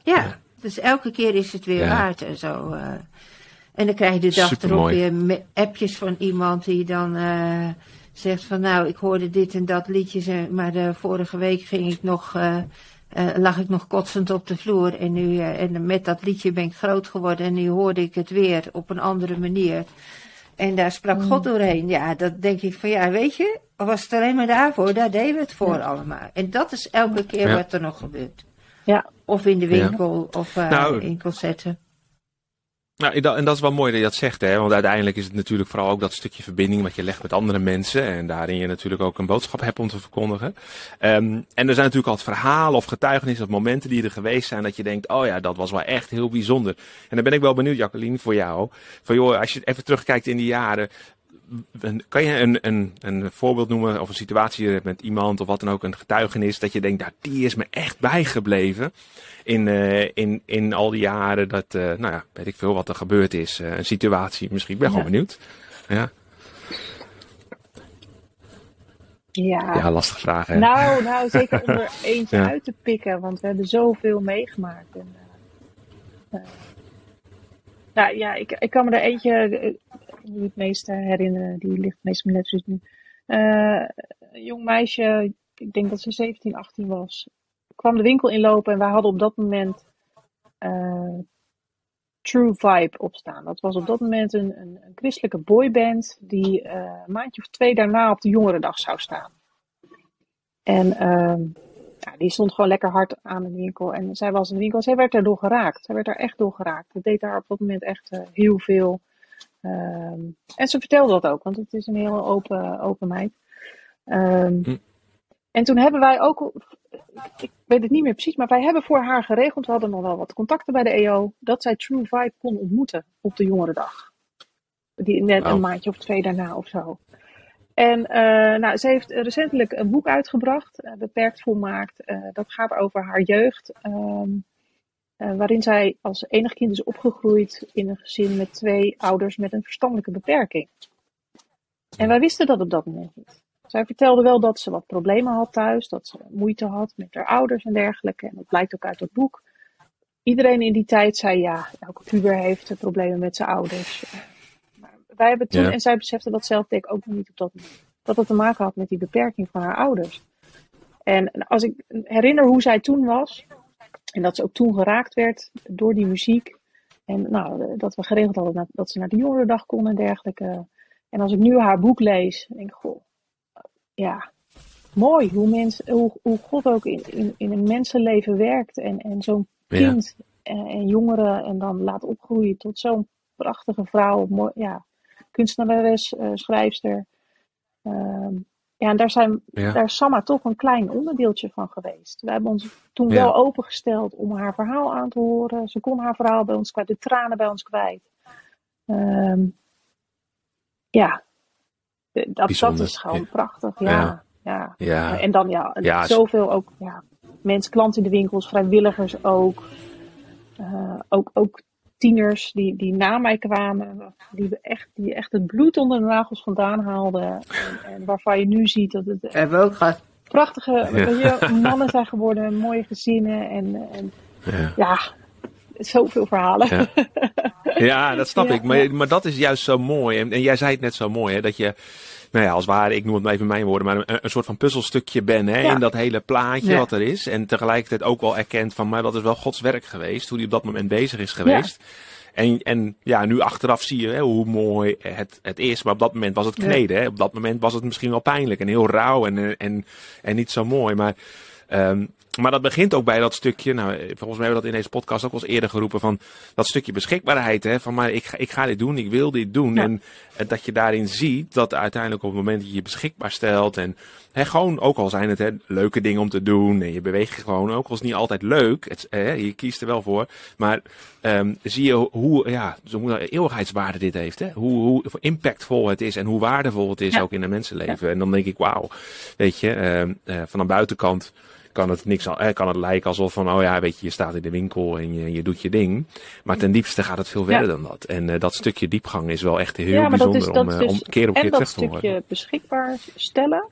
ja. dus elke keer is het weer waard en zo. Uh, en dan krijg je de dag Supermooi. erop weer appjes van iemand die dan uh, zegt van nou, ik hoorde dit en dat liedje, maar de vorige week ging ik nog eh, lag ik nog kotsend op de vloer. En, nu, eh, en met dat liedje ben ik groot geworden. En nu hoorde ik het weer op een andere manier. En daar sprak God doorheen. Ja, dat denk ik van ja, weet je, was het alleen maar daarvoor, daar deden we het voor allemaal. En dat is elke keer Ja. wat er nog gebeurt. Ja. Of in de winkel, of eh, Nou, in concerten. Nou, en dat- is wel mooi dat je dat zegt, hè? Want uiteindelijk is het natuurlijk vooral ook dat stukje verbinding wat je legt met andere mensen. En daarin je natuurlijk ook een boodschap hebt om te verkondigen. Ehm, en er zijn natuurlijk altijd verhalen of getuigenissen of momenten die er geweest zijn dat je denkt, oh ja, dat was wel echt heel bijzonder. En dan ben ik wel benieuwd, Jacqueline, voor jou. Van joh, als je even terugkijkt in die jaren. Kan je een, een, een voorbeeld noemen of een situatie met iemand of wat dan ook, een getuigenis, dat je denkt, nou, die is me echt bijgebleven in, eh, in, in al die jaren dat, eh, nou ja, weet ik veel wat er gebeurd is. Eh, een situatie misschien. Ik ben gewoon Ja. benieuwd. Ja, Ja. ja lastige vraag hè. Nou, nou, zeker om er eentje Ja. uit te pikken, want we hebben zoveel meegemaakt. En, nou ja, ik, ik kan me er eentje het meest eh, herinneren, die ligt meest op mijn netvlies nu. Een jong meisje, ik denk dat ze 17, 18 was, kwam de winkel inlopen en wij hadden op dat moment eh, True Vibe opstaan. Dat was op dat moment een, een, een christelijke boyband die eh, een maandje of twee daarna op de Jongerendag zou staan. En ehm, ja, die stond gewoon lekker hard aan de winkel. En zij was in de winkel, zij werd daardoor geraakt. Zij werd daar echt door geraakt. Dat deed haar op dat moment echt eh, heel veel. Ehm, en ze vertelde dat ook, want het is een heel open, open meid. Ehm, Hm. En toen hebben wij ook, ik weet het niet meer precies, maar wij hebben voor haar geregeld, we hadden nog wel wat contacten bij de EO, dat zij True Vibe kon ontmoeten op de Jongerendag. Die, net een maandje of twee daarna of zo. En eh, nou, ze heeft recentelijk een boek uitgebracht, eh, Beperkt Volmaakt. Eh, dat gaat over haar jeugd. ehm, eh, waarin zij als enig kind is opgegroeid in een gezin met twee ouders met een verstandelijke beperking. En wij wisten dat op dat moment niet. Zij vertelde wel dat ze wat problemen had thuis, dat ze moeite had met haar ouders en dergelijke. En dat blijkt ook uit het boek. Iedereen in die tijd zei ja, elke puber heeft problemen met zijn ouders. Maar wij hebben toen, Ja. en zij besefte dat zelf denk ik ook nog niet op dat moment, dat het te maken had met die beperking van haar ouders. En als ik herinner hoe zij toen was, en dat ze ook toen geraakt werd door die muziek. En nou, dat we geregeld hadden dat- dat ze naar de jongerendag kon en dergelijke. En als ik nu haar boek lees, denk ik, goh, ja, mooi hoe, mens, hoe, hoe God ook in, in, in een mensenleven werkt. En, en zo'n Ja. kind en, en jongeren en dan laat opgroeien tot zo'n prachtige vrouw. Mooi, ja, kunstenares, eh, schrijfster. Ehm, ja, en daar, zijn, Ja. daar is Samma toch een klein onderdeeltje van geweest. We hebben ons toen Ja. wel opengesteld om haar verhaal aan te horen. Ze kon haar verhaal bij ons kwijt, de tranen bij ons kwijt. Ehm, ja, Eh, dat, is gewoon Ja. prachtig. Ja. Ja, ja. Ja, En dan ja, Ja, zoveel ook ja, mensen, klanten in de winkels, vrijwilligers ook. Eh, ook, ook tieners die, die na mij kwamen, die, we echt, die echt het bloed onder de nagels vandaan haalden. En, en waarvan je nu ziet dat het hebben we ook gehad. prachtige Ja. mannen zijn geworden, mooie gezinnen en, en ja. ja, zoveel verhalen. Ja. Ja, dat snap Ja, ik. Maar, maar dat is juist zo mooi. En, en jij zei het net zo mooi, hè, dat je, nou ja, als ware, ik noem het maar even mijn woorden, maar een, een soort van puzzelstukje bent hè, Ja. in dat hele plaatje Ja. wat er is. En tegelijkertijd ook wel erkent van, maar dat is wel Gods werk geweest, hoe hij op dat moment bezig is geweest. En, en ja, nu achteraf zie je hè, hoe mooi het, het is. Maar op dat moment was het kneden. Hè? Op dat moment was het misschien wel pijnlijk en heel rauw en, en, en niet zo mooi. Maar, ehm, maar dat begint ook bij dat stukje. Nou, eh, volgens mij hebben we dat in deze podcast ook al eens eerder geroepen. Van dat stukje beschikbaarheid. Hè? Van maar ik ga, ik ga dit doen, ik wil dit doen. Ja. En eh, dat je daarin ziet dat uiteindelijk op het moment dat je je beschikbaar stelt. En hè, gewoon, ook al zijn het hè, leuke dingen om te doen. En je beweegt gewoon. Ook al is het niet altijd leuk. Het, hè, je kiest er wel voor. Maar ehm, zie je hoe ja, zo eeuwigheidswaarde dit heeft. Hè? Hoe, hoe impactvol het is en hoe waardevol het is Ja. ook in een mensenleven. En dan denk ik, wauw, weet je, ehm, eh, van een buitenkant kan het, niks, al- eh, kan het lijken alsof van, oh ja, weet je, je staat in de winkel en je, je doet je ding. Maar ten diepste gaat het veel verder Ja. dan dat. En eh, dat stukje diepgang is wel echt heel Ja, dat bijzonder is- dat om, eh, dus- om keer op en keer dat terug te horen. stukje beschikbaar stellen,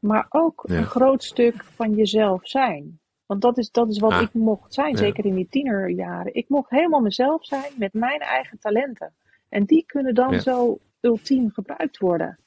maar ook Ja. een groot stuk van jezelf zijn. Want dat is, dat is wat Ah. ik mocht zijn, zeker in die tienerjaren. Ik mocht helemaal mezelf zijn met mijn eigen talenten. En die kunnen dan zo ultiem gebruikt worden.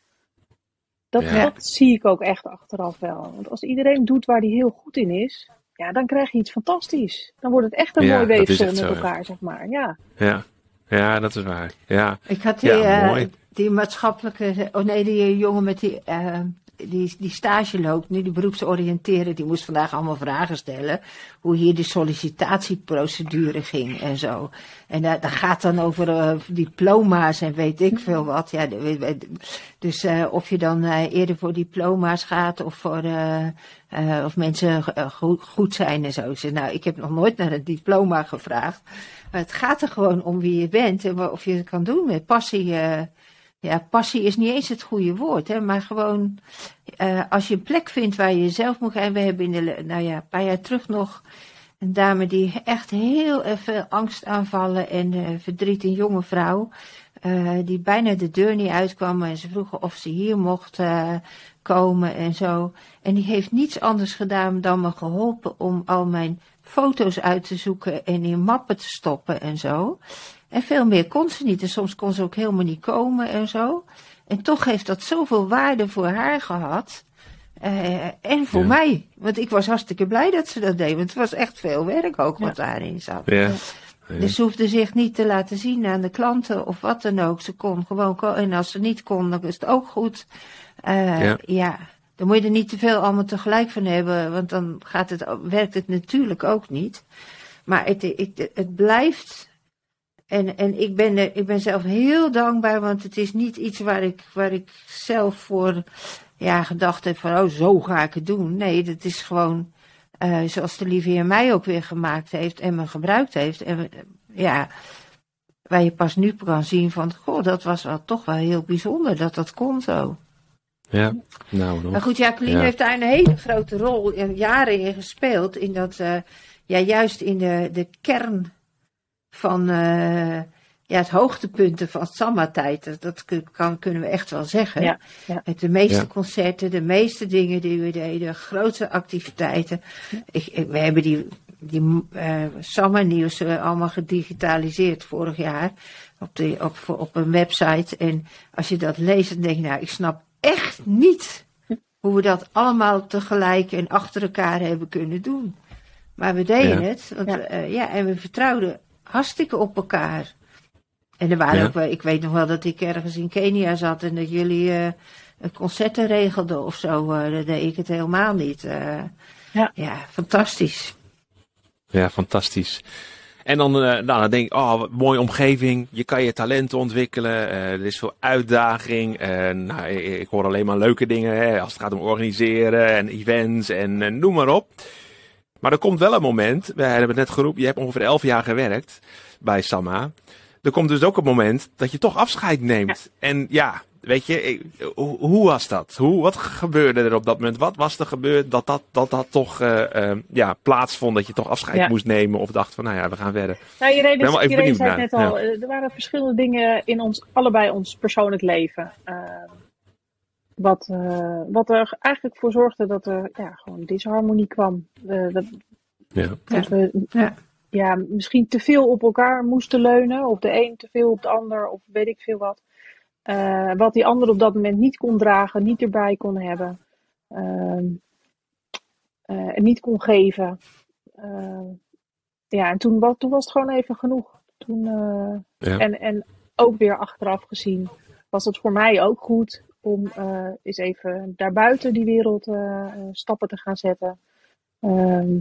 Dat, Ja. dat zie ik ook echt achteraf wel. Want als iedereen doet waar hij heel goed in is, ja, dan krijg je iets fantastisch. Dan wordt het echt een Ja, mooi weefsel met zo, ja. elkaar, zeg maar. Ja, Ja. ja, dat is waar. Ja, Ik had die, Ja, eh, mooi. die maatschappelijke, oh nee, die jongen met die, eh, die, die stage loopt, nu die beroepsoriënteren, die moest vandaag allemaal vragen stellen. Hoe hier de sollicitatieprocedure ging en zo. En eh, dat gaat dan over eh, diploma's en weet ik veel wat. Ja, dus eh, of je dan eh, eerder voor diploma's gaat of voor of mensen goed, zijn en zo. Nou, ik heb nog nooit naar een diploma gevraagd. Maar het gaat er gewoon om wie je bent en of je het kan doen met passie. Ja, passie is niet eens het goede woord, hè, maar gewoon eh, als je een plek vindt waar je jezelf moet gaan. We hebben in de, nou ja, een paar jaar terug nog een dame die echt heel veel angstaanvallen en eh, verdriet, een jonge vrouw. eh, die bijna de deur niet uitkwam en ze vroegen of ze hier mocht komen en zo. En die heeft niets anders gedaan dan me geholpen om al mijn foto's uit te zoeken en in mappen te stoppen en zo. En veel meer kon ze niet. En soms kon ze ook helemaal niet komen en zo. En toch heeft dat zoveel waarde voor haar gehad. eh, en voor Ja. mij. Want ik was hartstikke blij dat ze dat deed. Want het was echt veel werk ook wat daarin zat. ja. Dus ze hoefde zich niet te laten zien aan de klanten of wat dan ook. Ze kon gewoon ko- En als ze niet kon, dan is het ook goed. Eh, Ja. ja. Dan moet je er niet te veel allemaal tegelijk van hebben. Want dan gaat het, werkt het natuurlijk ook niet. Maar het, het, het blijft. En, en ik, ben er, ik ben zelf heel dankbaar. Want het is niet iets waar ik, waar ik zelf voor ja, gedacht heb van... Oh, zo ga ik het doen. Nee, dat is gewoon... eh, zoals de lieve Heer mij ook weer gemaakt heeft en me gebruikt heeft. En eh, ja, waar je pas nu kan zien van, goh, dat was wel toch wel heel bijzonder dat dat kon zo. ja. Nou, nog. Maar goed, Jacqueline Ja. heeft daar een hele grote rol, in, jaren in gespeeld. In dat, eh, ja, juist in de, de kern van eh, ja, het hoogtepunten van Samma-tijd. Dat, kan, kunnen we echt wel zeggen. Ja, ja. Met de meeste Ja. concerten, de meeste dingen die we deden, grootste activiteiten. Ik, ik- we hebben die, die eh Samma-nieuws eh, allemaal gedigitaliseerd vorig jaar op, de, op, voor- op een website. En als je dat leest, dan denk je, nou, ik snap echt niet hoe we dat allemaal tegelijk en achter elkaar hebben kunnen doen. Maar we deden Ja. het. Want, ja, en we vertrouwden hartstikke op elkaar. En er waren Ja. ook wel, ik weet nog wel dat ik ergens in Kenia zat en dat jullie eh, een concerten regelden of zo. eh dat deed ik het helemaal niet. eh. Ja. ja, fantastisch. Ja, fantastisch. En dan, eh, nou, dan denk ik, oh, wat mooie omgeving. Je kan je talenten ontwikkelen. eh, er is veel uitdaging. nou, ik, ik hoor alleen maar leuke dingen hè, als het gaat om organiseren en events en noem maar op. Maar er komt wel een moment, we hebben het net geroepen, je hebt ongeveer elf jaar gewerkt bij Samma. Er komt dus ook een moment dat je toch afscheid neemt. En ja, weet je, hoe, hoe was dat? Hoe, wat gebeurde er op dat moment? Wat was er gebeurd dat dat, dat, dat toch eh, eh, ja, plaatsvond? Dat je toch afscheid Ja. moest nemen of dacht van, nou ja, we gaan verder. Nou, ben zei het naar, net al, eh, er waren verschillende dingen in ons, allebei ons persoonlijk leven. eh, wat, eh, wat er eigenlijk voor zorgde dat er ja, gewoon disharmonie kwam. Eh, dat, Ja. dat we Ja. ja, misschien te veel op elkaar moesten leunen. Of de een te veel op de ander, of weet ik veel wat. Eh, wat die ander op dat moment niet kon dragen, niet erbij kon hebben. Ehm, eh, en niet kon geven. Eh, ja, en toen, wa- toen was het gewoon even genoeg. Toen, eh, Ja. en, en ook weer achteraf gezien was het voor mij ook goed om eh, eens even daarbuiten die wereld eh, eh, stappen te gaan zetten. Ehm,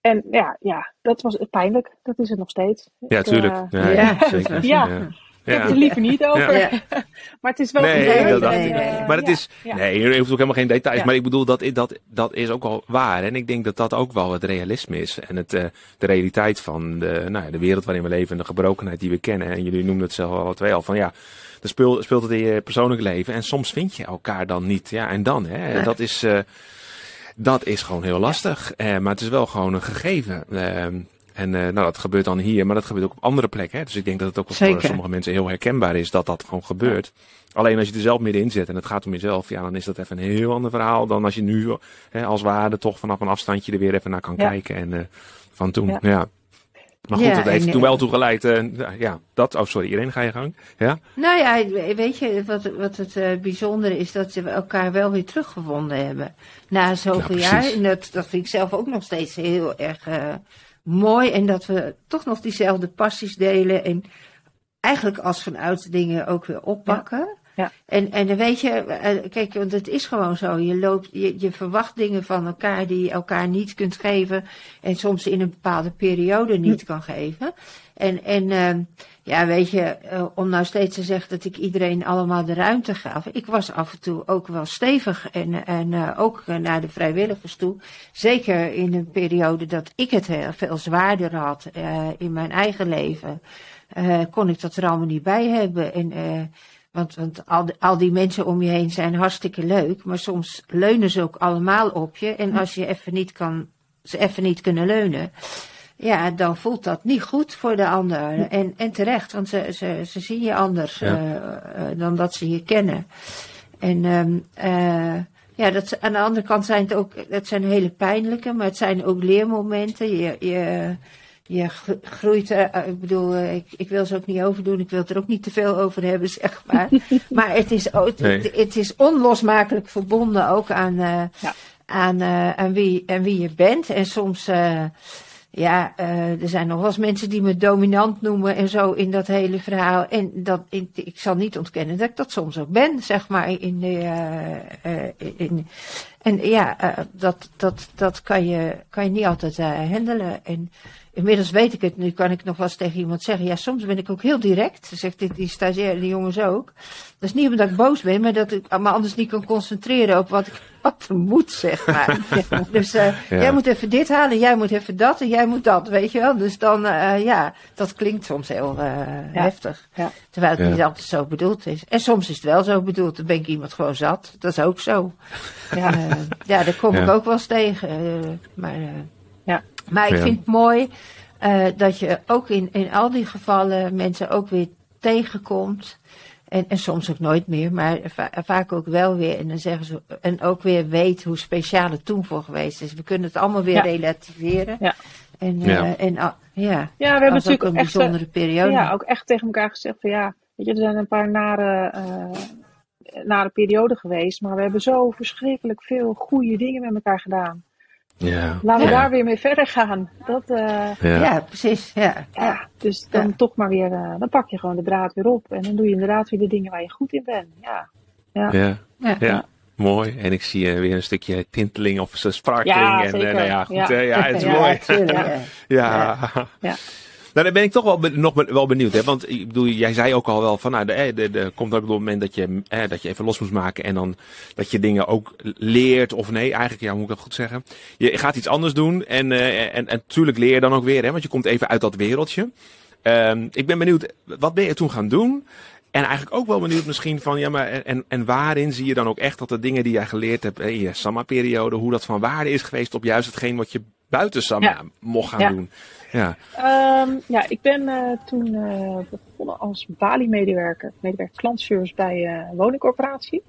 en ja, ja, dat was pijnlijk. Dat is het nog steeds. Ja, Ik, tuurlijk. Ja, Ja. zeker. Ja. Ja. ik heb het er liever niet over. Ja. maar het is wel Nee, gebeurd dat dacht ik. Maar het ja, is, ja. nee, je hoeft ook helemaal geen details. Ja. Maar ik bedoel, dat, dat, dat is ook wel waar. En ik denk dat dat ook wel het realisme is. En het, eh, de realiteit van de, nou, ja, de wereld waarin we leven en de gebrokenheid die we kennen. En jullie noemden het zelf al twee al van ja, dan speelt, speelt het in je persoonlijk leven. En soms vind je elkaar dan niet. Ja, en dan, hè. Nee. Dat is, eh, dat is gewoon heel lastig. Eh, maar het is wel gewoon een gegeven. Ehm, en eh, nou, dat gebeurt dan hier, maar dat gebeurt ook op andere plekken. Hè? Dus ik denk dat het ook voor sommige mensen heel herkenbaar is dat dat gewoon gebeurt. Alleen als je er zelf middenin zit en het gaat om jezelf, ja, dan is dat even een heel ander verhaal dan als je nu hè, als waarde toch vanaf een afstandje er weer even naar kan Ja. kijken. En eh, van toen, Ja. ja. Maar goed, dat heeft en, toen eh, wel toegeleid. eh, ja, dat. Oh, sorry, iedereen ga je gang. Ja? Nou ja, weet je, wat, wat het eh, bijzondere is dat we elkaar wel weer teruggevonden hebben. Na zoveel Ja, jaar. En dat, dat vind ik zelf ook nog steeds heel erg eh, mooi. En dat we toch nog diezelfde passies delen. En eigenlijk als van ouds dingen ook weer oppakken. Ja. En, en dan weet je, eh, kijk, want het is gewoon zo. Je, loopt, je, je verwacht dingen van elkaar die je elkaar niet kunt geven. En soms in een bepaalde periode niet kan geven. En, en ehm, ja, weet je, eh, om nou steeds te zeggen dat ik iedereen allemaal de ruimte gaf. Ik was af en toe ook wel stevig en, en eh, ook naar de vrijwilligers toe. Zeker in een periode dat ik het heel veel zwaarder had eh, in mijn eigen leven. kon ik dat er allemaal niet bij hebben. En, want, want al, die- al die mensen om je heen zijn hartstikke leuk. Maar soms leunen ze ook allemaal op je. En als je even niet kan, ze even niet kunnen leunen. Ja, dan voelt dat niet goed voor de ander. En, en terecht, want ze, ze, ze zien je anders Ja. eh, eh, dan dat ze je kennen. En ehm, eh, ja, dat, aan de andere kant zijn het ook, het zijn hele pijnlijke, maar het zijn ook leermomenten. Je, je, je gro- groeit ik bedoel, ik, ik wil ze ook niet overdoen, ik wil het er ook niet te veel over hebben, zeg maar. maar het is, ook, het, Nee. het is onlosmakelijk verbonden ook aan, eh, Ja. aan, eh, aan, wie, aan wie je bent. En soms, eh, ja, eh, er zijn nog wel eens mensen die me dominant noemen en zo in dat hele verhaal. En dat, ik, zal niet ontkennen dat ik dat soms ook ben, zeg maar. In de, eh, in, en ja, dat, dat, dat kan, je, kan je niet altijd handelen. En inmiddels weet ik het, nu kan ik nog wel eens tegen iemand zeggen. Ja, soms ben ik ook heel direct, zegt die, die stagiaire, die jongens ook. Dat is niet omdat ik boos ben, maar dat ik me anders niet kan concentreren op wat ik wat er moet, zeg maar. Dus eh, Ja. jij moet even dit halen, jij moet even dat en jij moet dat, weet je wel. Dus dan, eh, ja, dat klinkt soms heel eh, heftig. Ja. Terwijl het Ja. niet altijd zo bedoeld is. En soms is het wel zo bedoeld, dan ben ik iemand gewoon zat. Dat is ook zo. Ja. Ja, daar kom ik ook wel eens tegen. eh, maar, Ja. ik vind het mooi eh, dat je ook in, in al die gevallen mensen ook weer tegenkomt. En, en soms ook nooit meer, maar va- vaak ook wel weer. En dan zeggen ze, en ook weer weet hoe speciaal het toen voor geweest is. We kunnen het allemaal weer Ja. relativeren. Ja. En, eh, Ja. en ja, Ja, we hebben als ook natuurlijk een echt, eh, bijzondere periode. Ja, ook echt tegen elkaar gezegd van ja, weet je, er zijn een paar nare, eh, nare perioden geweest, maar we hebben zo verschrikkelijk veel goede dingen met elkaar gedaan. Ja. Laten we Ja. daar weer mee verder gaan. Dat, eh, Ja. ja. precies. Ja, ja. dus dan Ja. toch maar weer, eh, dan pak je gewoon de draad weer op en dan doe je inderdaad weer de dingen waar je goed in bent. Ja, ja. Ja. Ja. Ja. Mooi. En ik zie eh, weer een stukje tinteling of sparkling. Ja, en, zeker. nou ja, goed. Ja. Ja, ja het is Ja, mooi. tuurlijk, Ja. ja. Nou, dan ben ik toch wel, nog wel benieuwd. Hè? Want ik bedoel, jij zei ook al wel van, nou, de, de, komt ook op het moment dat je, eh, dat je even los moest maken. En dan dat je dingen ook leert. Of nee, eigenlijk, ja, moet ik dat goed zeggen? Je gaat iets anders doen. En, eh, en, en natuurlijk leer je dan ook weer, hè? Want je komt even uit dat wereldje. Ehm, ik ben benieuwd, wat ben je toen gaan doen? En eigenlijk ook wel benieuwd misschien van, ja, maar en, en waarin zie je dan ook echt dat de dingen die jij geleerd hebt in je Samma-periode, hoe dat van waarde is geweest op juist hetgeen wat je buiten Samma Ja. mocht gaan Ja. doen? Ja. Ehm, ja, ik ben eh, toen eh, begonnen als Bali-medewerker, medewerker klantservice bij eh, een woningcorporatie.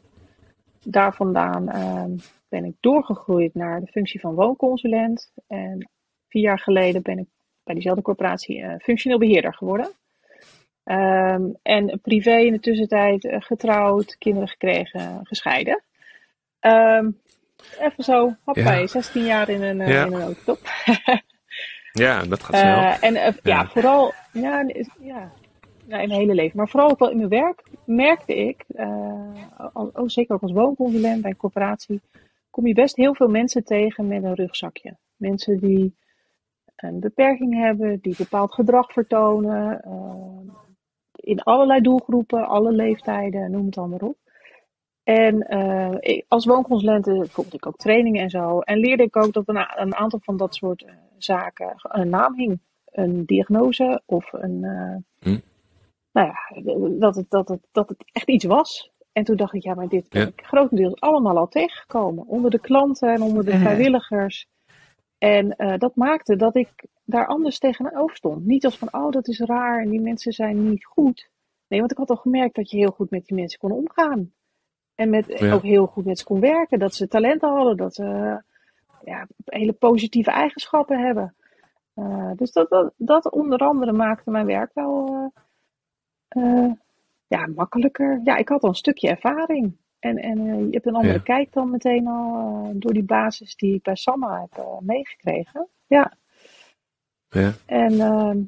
Daar vandaan ehm, ben ik doorgegroeid naar de functie van woonconsulent. En vier jaar geleden ben ik bij diezelfde corporatie functioneel beheerder geworden. Ehm, en privé in de tussentijd getrouwd, kinderen gekregen, gescheiden. Even zo, hoppakee, Ja. 16 jaar in een, eh, Ja. in een autotop. Ja, dat gaat snel. Eh, en eh, ja. Ja. vooral ja, ja, in mijn hele leven, maar vooral ook wel in mijn werk merkte ik, al, oh, zeker ook als woonconsulent bij een corporatie, kom je best heel veel mensen tegen met een rugzakje. Mensen die een beperking hebben, die bepaald gedrag vertonen, in allerlei doelgroepen, alle leeftijden, noem het allemaal op. En eh, ik- als woonconsulent eh, volgde ik ook trainingen en zo. En leerde ik ook dat een, een aantal van dat soort eh, zaken een naam hing. Een diagnose of een. eh, Hm. Nou ja, dat het, dat, het, dat het echt iets was. En toen dacht ik, ja, maar dit ben Ja. ik grotendeels allemaal al tegengekomen. Onder de klanten en onder de vrijwilligers. En eh, dat maakte dat ik daar anders tegenover stond. Niet als van, oh, dat is raar en die mensen zijn niet goed. Nee, want ik had al gemerkt dat je heel goed met die mensen kon omgaan. En met, Ja. ook heel goed met ze kon werken. Dat ze talenten hadden. Dat ze ja, hele positieve eigenschappen hebben. Uh, dus dat, dat, dat, onder andere maakte mijn werk wel uh, ja, makkelijker. Ja, ik had al een stukje ervaring. En, en je hebt een andere ja. kijk dan meteen al door die basis die ik bij Samma heb meegekregen. Ja. Ja. En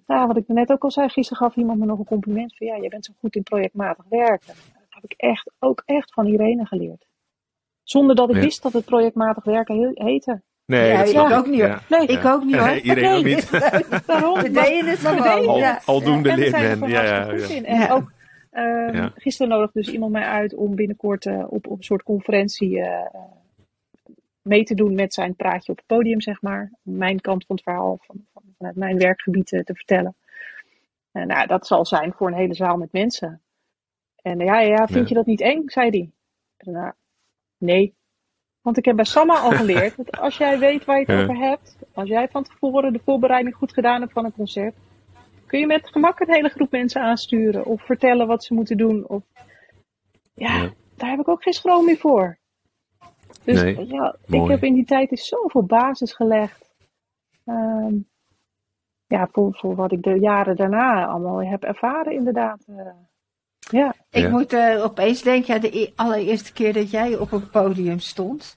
nou, wat ik net ook al zei, gisteren gaf iemand me nog een compliment van ja, je bent zo goed in projectmatig werken. Dat heb ik echt, ook echt van Irene geleerd. Zonder dat ik Ja. wist dat het projectmatig werken he- heette. Nee, Ja, dat ik ook niet, hoor. Nee, Ik ook niet hoor. Nee, iedereen ook Nee. niet. daarom. We maar- deden het maar we gewoon. deden Al, Ja. aldoende en we leert zijn er men. gewoon Ja, ja, ja. En Ja. ook ehm, Ja. gisteren nodigde dus iemand mij uit om binnenkort eh, op, op een soort conferentie eh, eh, mee te doen met zijn praatje op het podium, zeg maar. Mijn kant van het verhaal, van, van, vanuit mijn werkgebied te vertellen. En nou, dat zal zijn voor een hele zaal met mensen. En ja, ja, vind je dat niet eng? zei hij. Nee. Want ik heb bij Samma al geleerd dat als jij weet waar je het Ja. over hebt, als jij van tevoren de voorbereiding goed gedaan hebt van een concert, kun je met gemak een hele groep mensen aansturen of vertellen wat ze moeten doen. Of... Ja, Ja. daar heb ik ook geen schroom meer voor. Dus Nee, ja, ik heb in die tijd dus zoveel basis gelegd. Ehm, ja, voor, voor wat ik de jaren daarna allemaal heb ervaren, inderdaad. Ja, Ik Ja. moet eh, opeens denken aan de e- allereerste keer dat jij op een podium stond.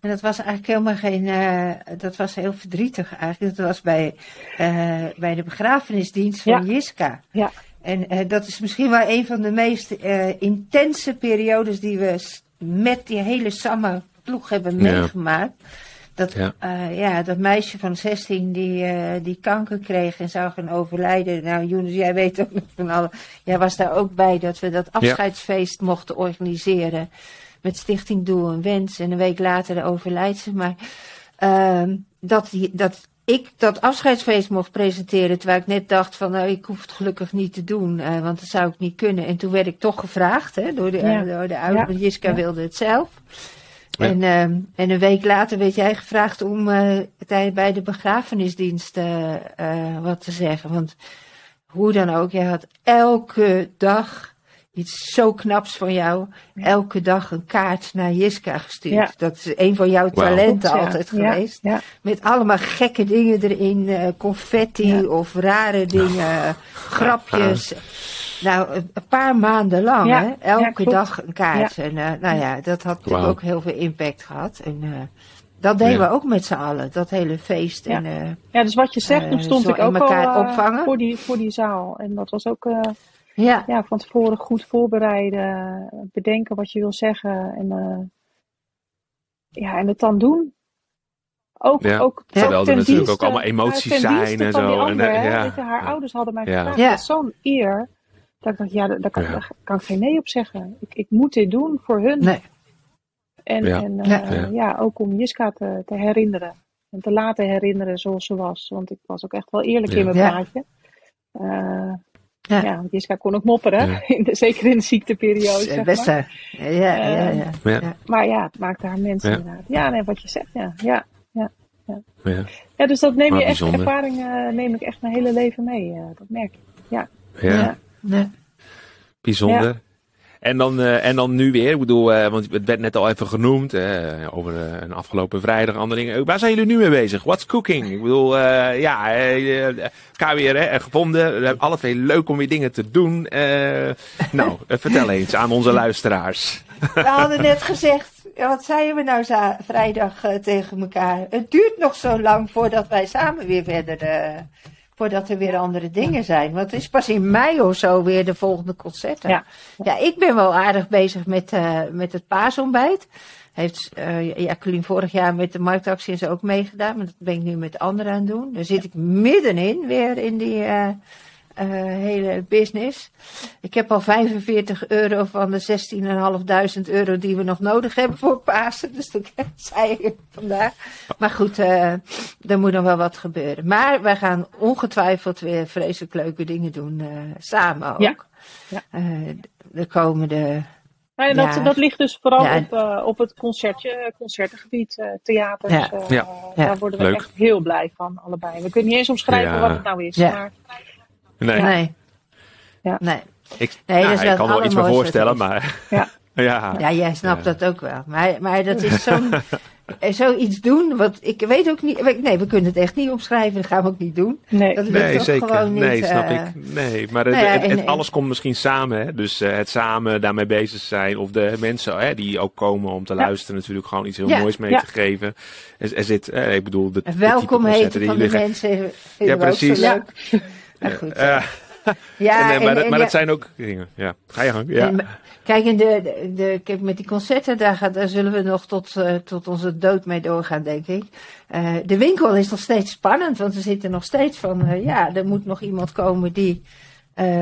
En dat was eigenlijk helemaal geen. eh, dat was heel verdrietig eigenlijk. Dat was bij, eh, bij de begrafenisdienst van Ja. Jiska. Ja. En eh, dat is misschien wel een van de meest eh, intense periodes die we met die hele Samma ploeg hebben Ja. Dat, Ja. ja. ja, dat meisje van 16 die, eh, die kanker kreeg en zou gaan overlijden. Nou, Jonas, jij weet ook nog van alle. Jij was daar ook bij dat we dat afscheidsfeest mochten organiseren. Met Stichting Doel en Wens. En een week later overlijdt ze. Maar ehm, dat, die, dat ik dat afscheidsfeest mocht presenteren. Terwijl ik net dacht van nou, ik hoef het gelukkig niet te doen. eh, want dat zou ik niet kunnen. En toen werd ik toch gevraagd hè, door de, Ja. door de ouders. Ja. want Jiska Ja. wilde het zelf. Ja. En, ehm, en een week later werd jij gevraagd om tij- bij de begrafenisdienst eh, eh, wat te zeggen. Want hoe dan ook, jij had elke dag iets zo knaps van jou. Elke dag een kaart naar Jiska gestuurd. Ja. Dat is een van jouw talenten altijd Ja, geweest. Ja, Met allemaal gekke dingen erin. confetti of rare dingen. grapjes. Nou, een paar maanden lang, Ja, hè? Elke dag een kaart. En eh, nou ja, dat had natuurlijk ook heel veel impact gehad. En eh, dat deden Ja. we ook met z'n allen, dat hele feest. Ja. En, eh, ja, dus wat je zegt, toen stond ik ook al elkaar opvangen. voor, die, voor die zaal. En dat was ook eh, ja, ja, van tevoren goed voorbereiden, bedenken wat je wil zeggen en, eh, ja, en het dan doen. Ook, Ja, ook, terwijl er natuurlijk dienste- ook allemaal emoties zijn en zo. En, ander, ja. Je, haar Ja. ouders hadden mij Ja. gevraagd. Ja. Dat is zo'n eer. Dat ik dacht, ja, daar, kan, Ja. daar kan ik geen nee op zeggen. Ik, ik moet dit doen voor hun. nee. En, Ja. en Ja. eh, Ja. ja. ook om Jiska te, te herinneren. En te laten herinneren zoals ze was. Want ik was ook echt wel eerlijk Ja. in mijn Ja. praatje. Eh, Ja. ja. want Jiska kon ook mopperen. Ja. In de, zeker in de ziekteperiode, Het zeg beste. maar. Ja, ja, ja. Eh, ja. Ja. Maar ja, het maakte haar mensen Ja. inderdaad. Ja, nee, wat je zegt, ja. Ja, Ja. ja dus dat neem Maar je echt, bijzonder. ervaring eh, neem ik echt mijn hele leven mee. eh, dat merk ik. Ja, Ja. Nee. bijzonder. En, dan, eh, en dan nu weer, ik bedoel, eh, want het werd net al even genoemd, eh, over een afgelopen vrijdag, andere dingen. Waar zijn jullie nu mee bezig? What's cooking? Ik bedoel, ja, weer hè, gevonden. We hebben alle twee leuk om weer dingen te doen. Nou, vertel eens aan onze luisteraars. We hadden net gezegd, ja, wat zeiden we nou vrijdag tegen elkaar? Het duurt nog zo lang voordat wij samen weer verder, voordat er weer andere dingen zijn. Want het is pas in mei of zo weer de volgende concerten. Ja. Ja, ik ben wel aardig bezig met, eh, met het paasontbijt. Heeft eh Jacqueline vorig jaar met de marktactie en zo ook meegedaan. Maar dat ben ik nu met anderen aan het doen. Daar zit ik middenin weer in die eh, eh, hele business. Ik heb al 45 euro van de 16.500 euro die we nog nodig hebben voor Pasen. Dus dat zei ik vandaag. Maar goed, eh, er moet nog wel wat gebeuren. Maar wij gaan ongetwijfeld weer vreselijk leuke dingen doen. eh, samen ook. Ja. Ja. De komende ja, dat, Ja. dat ligt dus vooral Ja. op, op het concertje, concertengebied, eh, theaters. Ja. eh, Ja. Daar worden we Leuk. echt heel blij van, allebei. We kunnen niet eens omschrijven Ja. wat het nou is. Ja. Maar Nee, Nee. Ja. Nee. ik, Nee, nou, ik kan wel iets me allermooiste voorstellen, maar... ja, Ja, Ja, jij snapt Ja. dat ook wel. Maar, maar dat is zo'n, eh, zoiets doen, wat ik weet ook niet. Nee, we kunnen het echt niet opschrijven, dat gaan we ook niet doen. Nee. Dat lukt Nee, toch zeker. gewoon niet. nee, snap eh, ik. Nee, maar het, nou ja, het- en- het- en- alles komt misschien samen. Hè? Dus eh, het samen daarmee bezig zijn. Of de mensen hè, die ook komen om te Ja. luisteren, natuurlijk gewoon iets heel Ja, moois mee ja. te geven. Er, er zit, eh, ik bedoel, de, Welkom heten die van de mensen. Ja, precies. Maar goed. Ja, en, eh, maar en- dat- maar ja- dat zijn ook dingen. Ja, ga je gang. Ja. Kijk, in de, de, de- kijk, met die concerten, daar, gaat, daar zullen we nog tot, eh, tot onze dood mee doorgaan, denk ik. Eh, de winkel is nog steeds spannend, want we zitten nog steeds van, ja, er moet nog iemand komen die,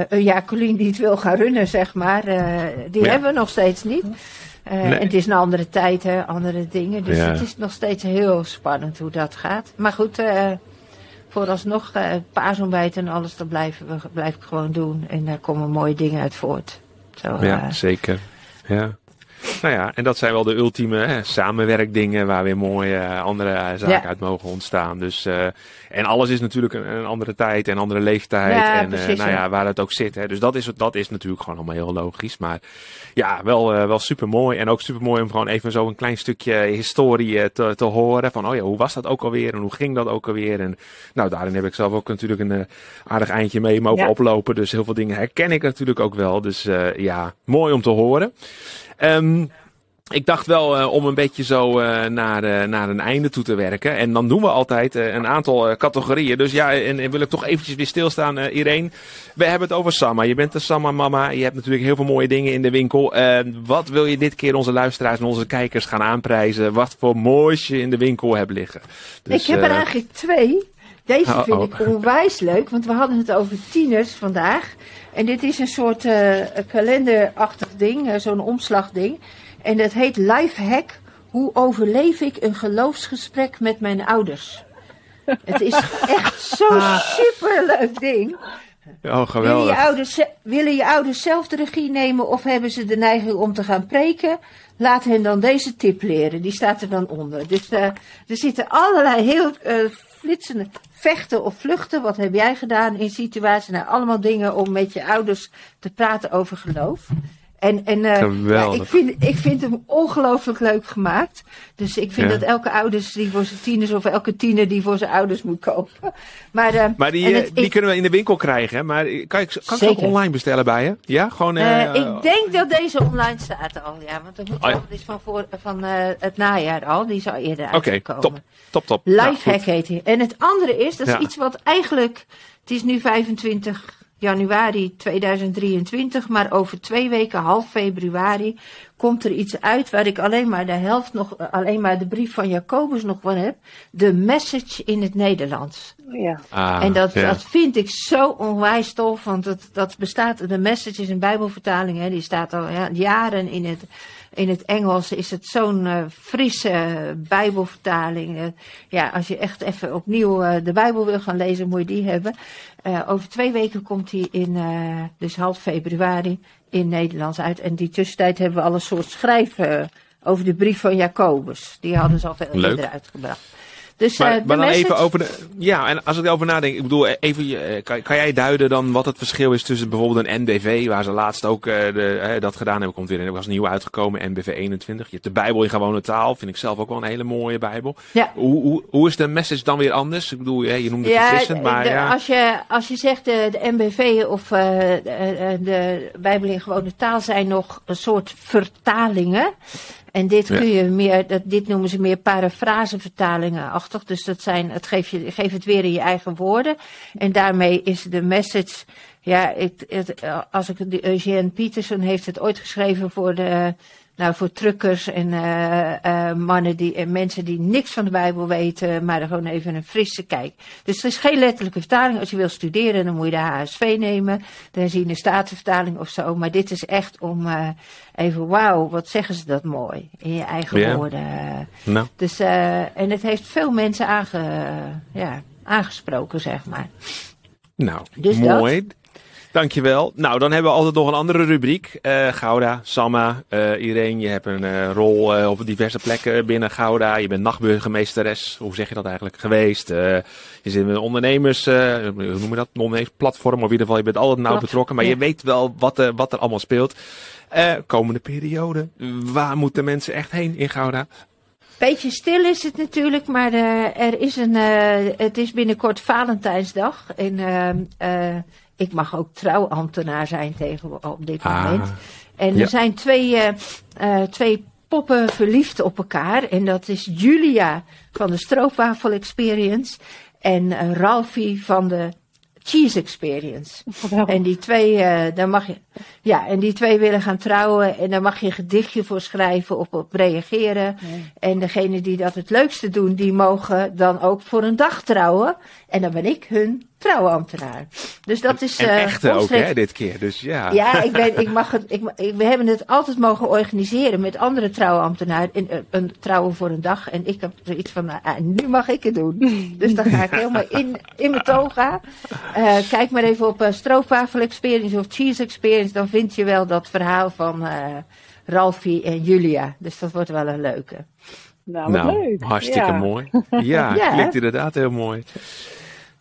een Jacqueline die het wil gaan runnen, zeg maar. Die Ja. hebben we nog steeds niet. Nee. en het is een andere tijd, hè, andere dingen. Dus het is nog steeds heel spannend hoe dat gaat. Maar goed, vooralsnog eh paasontbijt en alles, dat blijven we, blijf ik gewoon doen. En daar komen mooie dingen uit voort. Zo, Ja, eh, zeker. Ja. Nou ja, en dat zijn wel de ultieme hè, samenwerkdingen waar weer mooie eh, andere zaken Ja. uit mogen ontstaan. Dus, eh, en alles is natuurlijk een, een andere tijd en andere leeftijd. Ja, en eh, precies, nou ja. waar het ook zit. Hè. Dus dat is, dat is natuurlijk gewoon allemaal heel logisch. Maar ja, wel, eh, wel super mooi. En ook super mooi om gewoon even zo een klein stukje historie te, te horen. Van, oh ja, hoe was dat ook alweer? En hoe ging dat ook alweer? En nou, daarin heb ik zelf ook natuurlijk een aardig eindje mee mogen Ja. oplopen. Dus heel veel dingen herken ik natuurlijk ook wel. Dus ja, mooi om te horen. Ehm, ik dacht wel eh, om een beetje zo eh, naar, eh, naar een einde toe te werken. En dan doen we altijd een aantal categorieën. Dus ja, en, en wil ik toch eventjes weer stilstaan, Irene. We hebben het over Samma. Je bent een Samma-mama. Je hebt natuurlijk heel veel mooie dingen in de winkel. Eh, wat wil je dit keer onze luisteraars en onze kijkers gaan aanprijzen? Wat voor moois je in de winkel hebt liggen? Dus, ik heb er eigenlijk twee. Deze Oh, vind oh. ik onwijs leuk, want we hadden het over tieners vandaag. En dit is een soort eh, kalenderachtig ding, eh, zo'n omslagding. En dat heet Lifehack. Hoe overleef ik een geloofsgesprek met mijn ouders? Het is echt zo'n superleuk ding. Oh, Willen je, geweldig. ouders, willen je ouders zelf de regie nemen of hebben ze de neiging om te gaan preken? Laat hen dan deze tip leren. Die staat er dan onder. Dus eh, er zitten allerlei heel flitsende vechten of vluchten. Wat heb jij gedaan in situaties? Nou, allemaal dingen om met je ouders te praten over geloof. En, en eh, ja, Geweldig. ik, vind, ik vind hem ongelooflijk leuk gemaakt. Dus ik vind Ja. dat elke ouders die voor zijn tieners of elke tiener die voor zijn ouders moet kopen. Maar, eh, Maar die, eh, het- die ik- kunnen we in de winkel krijgen. Maar kan ik, kan ik ze ook online bestellen bij je? Ja, gewoon... Eh, ik denk dat deze online staat al, ja. Want dat moet Oh ja. is van, voor, van het najaar al. Die al eerder Oké, uitgekomen. top. Top, top. Nou, Lifehack heet hij. En het andere is, dat is iets wat eigenlijk... Het is nu 25 januari 2023, maar over twee weken, half februari, komt er iets uit waar ik alleen maar de helft nog, eh, alleen maar de brief van Jacobus nog van heb. De message in het Nederlands. Ja. Ah, En dat, ja. dat vind ik zo onwijs tof, want dat, dat bestaat, de message is een bijbelvertaling, hè, die staat al ja, jaren in het, in het Engels, is het zo'n eh, frisse bijbelvertaling. Eh, ja, als je echt even opnieuw eh, de bijbel wil gaan lezen, moet je die hebben. Eh, over twee weken komt die in, eh, dus half februari, in Nederlands uit. En die tussentijd hebben we al een soort schrijf eh, over de brief van Jacobus. Die hadden ze al veel eerder uitgebracht. Dus, Maar, eh, maar dan message- even over de. Ja, en als ik erover nadenk, ik bedoel, eh, even, eh, kan, kan jij duiden dan wat het verschil is tussen bijvoorbeeld een NBV, waar ze laatst ook de, dat gedaan hebben, komt weer in, er was een nieuwe uitgekomen, NBV 21. Je hebt de Bijbel in gewone taal, vind ik zelf ook wel een hele mooie Bijbel. Ja. Hoe, hoe, hoe is de message dan weer anders? Ik bedoel, je noemde het verfrissend, maar de- ja. Als, je, als je zegt de, de MBV of de, de Bijbel in gewone taal zijn nog een soort vertalingen. En dit, kun je meer, dat, dit noemen ze meer parafrasevertalingen-achtig. Dus dat zijn, het geef, je, geef het weer in je eigen woorden. En daarmee is de message. Ja, ik, het, als ik de Eugene Peterson heeft het ooit geschreven voor de. Nou, voor truckers en eh, eh, mannen die, en mensen die niks van de Bijbel weten, maar er gewoon even een frisse kijk. Dus het is geen letterlijke vertaling. Als je wil studeren, dan moet je de HSV nemen, de herziene statenvertaling of zo. Maar dit is echt om eh, even, wauw, wat zeggen ze dat mooi in je eigen woorden. Nou, Dus, eh, en het heeft veel mensen aange, ja, aangesproken, zeg maar. nou Dus mooi. Dankjewel. Nou, dan hebben we altijd nog een andere rubriek. Eh, Gouda, Samma, eh Irene, je hebt een eh, rol op diverse plekken binnen Gouda. Je bent nachtburgemeesteres, hoe zeg je dat eigenlijk, geweest. Je zit met een ondernemers, hoe noem je dat, ondernemersplatform. Of in ieder geval, je bent altijd nauw betrokken. Maar ja. je weet wel wat, er wat er allemaal speelt. Komende periode, waar moeten mensen echt heen in Gouda? Beetje stil is het natuurlijk, maar uh, er is een, uh, het is binnenkort Valentijnsdag. En uh, ik mag ook trouwambtenaar zijn tegen op dit Ah, moment. En er ja. zijn twee, twee poppen verliefd op elkaar. En dat is Julia van de Stroopwafel Experience en Ralfie van de Cheese Experience. Geweldig. En die twee, uh, daar mag je, ja, en die twee willen gaan trouwen en daar mag je een gedichtje voor schrijven of op reageren. Nee. En degene die dat het leukste doen, die mogen dan ook voor een dag trouwen. En dan ben ik hun trouwambtenaar. Dus dat is. En uh, echte ook, hè, dit keer. Dus ja. Ja, ik, ben, ik mag het, ik, we hebben het altijd mogen organiseren met andere trouwambtenaren. In, een, een trouwen voor een dag. En ik heb zoiets van, nou, ah, nu mag ik het doen. Dus dan ga ik helemaal in, in mijn toga. Eh, kijk maar even op uh, Stroopwafel Experience of Cheese Experience. Dan vind je wel dat verhaal van eh Ralfie en Julia. Dus dat wordt wel een leuke. Nou, Nou, leuk. hartstikke Ja. mooi. Ja, Ja, klinkt inderdaad heel mooi.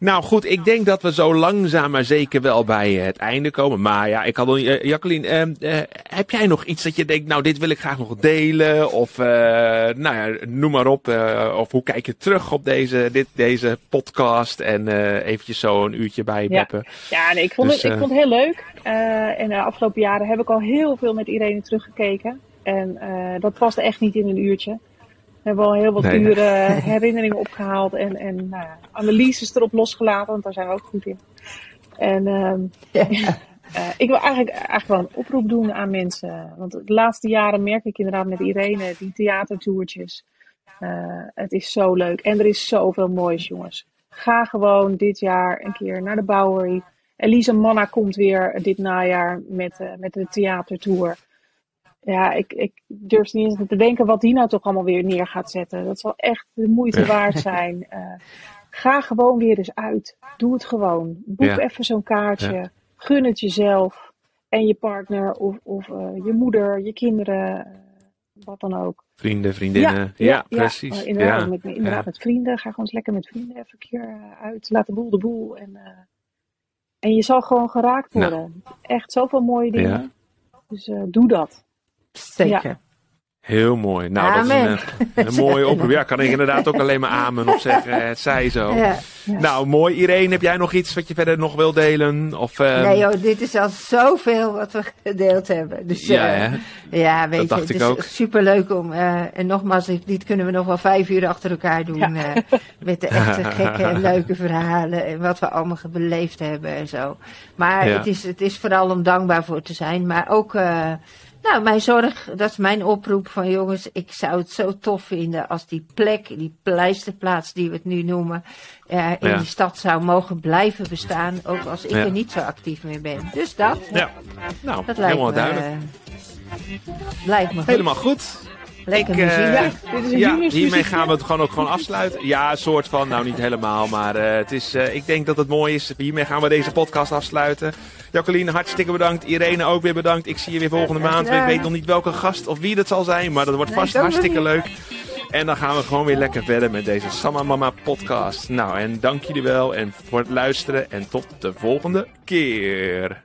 Nou goed, ik denk dat we zo langzaam maar zeker wel bij het einde komen. Maar ja, ik had al, eh, Jacqueline, eh, eh, heb jij nog iets dat je denkt, nou dit wil ik graag nog delen? Of eh, nou ja, noem maar op. of hoe kijk je terug op deze, dit, deze podcast? En eventjes zo een uurtje bij Ja. beppen. Ja, nee, ik, vond Dus, het, ik vond het heel leuk. En de afgelopen jaren heb ik al heel veel met Irene teruggekeken. En dat past echt niet in een uurtje. We hebben al heel wat Nee. uren herinneringen opgehaald en, en ja, analyses erop losgelaten, want daar zijn we ook goed in. En ehm, Ja. eh, ik wil eigenlijk, eigenlijk wel een oproep doen aan mensen. Want de laatste jaren merk ik inderdaad met Irene die theatertoertjes. Eh, het is zo leuk. En er is zoveel moois, jongens. Ga gewoon dit jaar een keer naar de Bowery. Elise Manna komt weer dit najaar met, eh, met de theatertour. Ja, ik, ik durf niet eens te denken wat die nou toch allemaal weer neer gaat zetten. Dat zal echt de moeite Ja. waard zijn. Eh, ga gewoon weer eens uit. Doe het gewoon. Boek Ja. even zo'n kaartje. Gun het jezelf en je partner of, of eh, je moeder, je kinderen, eh, wat dan ook. Vrienden, vriendinnen. Ja, precies. Oh, inderdaad, met, inderdaad ja. met vrienden. Ga gewoon eens lekker met vrienden even een keer uit. Laat de boel de boel. En, en je zal gewoon geraakt Nou. worden. Echt zoveel mooie dingen. Dus doe dat. Zeker. Heel mooi. Nou, dat is een, een mooie oproep. Ja, kan ik inderdaad ook alleen maar amen op zeggen. Het zij zo. Ja. Ja. Nou, mooi. Irene, heb jij nog iets wat je verder nog wil delen? Of, ehm, Nee joh, dit is al zoveel wat we gedeeld hebben. Dus, Ja, eh, hè? ja weet Dat dacht je, ik het ook. is superleuk om, eh, en nogmaals, dit- kunnen we nog wel vijf uur achter elkaar doen. Ja. eh, met de echte gekke en leuke verhalen en wat we allemaal beleefd hebben en zo. Maar Ja. het, is, het is vooral om dankbaar voor te zijn. Maar ook, eh, nou, mijn zorg, dat is mijn oproep van jongens, ik zou het zo tof vinden als die plek, die pleisterplaats die we het nu noemen, eh, in Ja. die stad zou mogen blijven bestaan, ook als ik Ja. er niet zo actief meer ben. Dus dat, Ja. Nou, dat lijkt helemaal me, duidelijk. eh, lijkt me goed. Helemaal goed. Lekker ik, muziek. eh, Ja, dit is een Ja, hiermee gaan we het gewoon ook gewoon afsluiten. Ja, een soort van, nou niet helemaal, maar eh, het is, eh, ik denk dat het mooi is. Hiermee gaan we deze podcast afsluiten. Jacqueline, hartstikke bedankt. Irene ook weer bedankt. Ik zie je weer volgende maand. Ik weet nog niet welke gast of wie dat zal zijn, maar dat wordt vast hartstikke leuk. En dan gaan we gewoon weer lekker verder met deze Samma Mama podcast. Nou, en dank jullie wel en voor het luisteren en tot de volgende keer.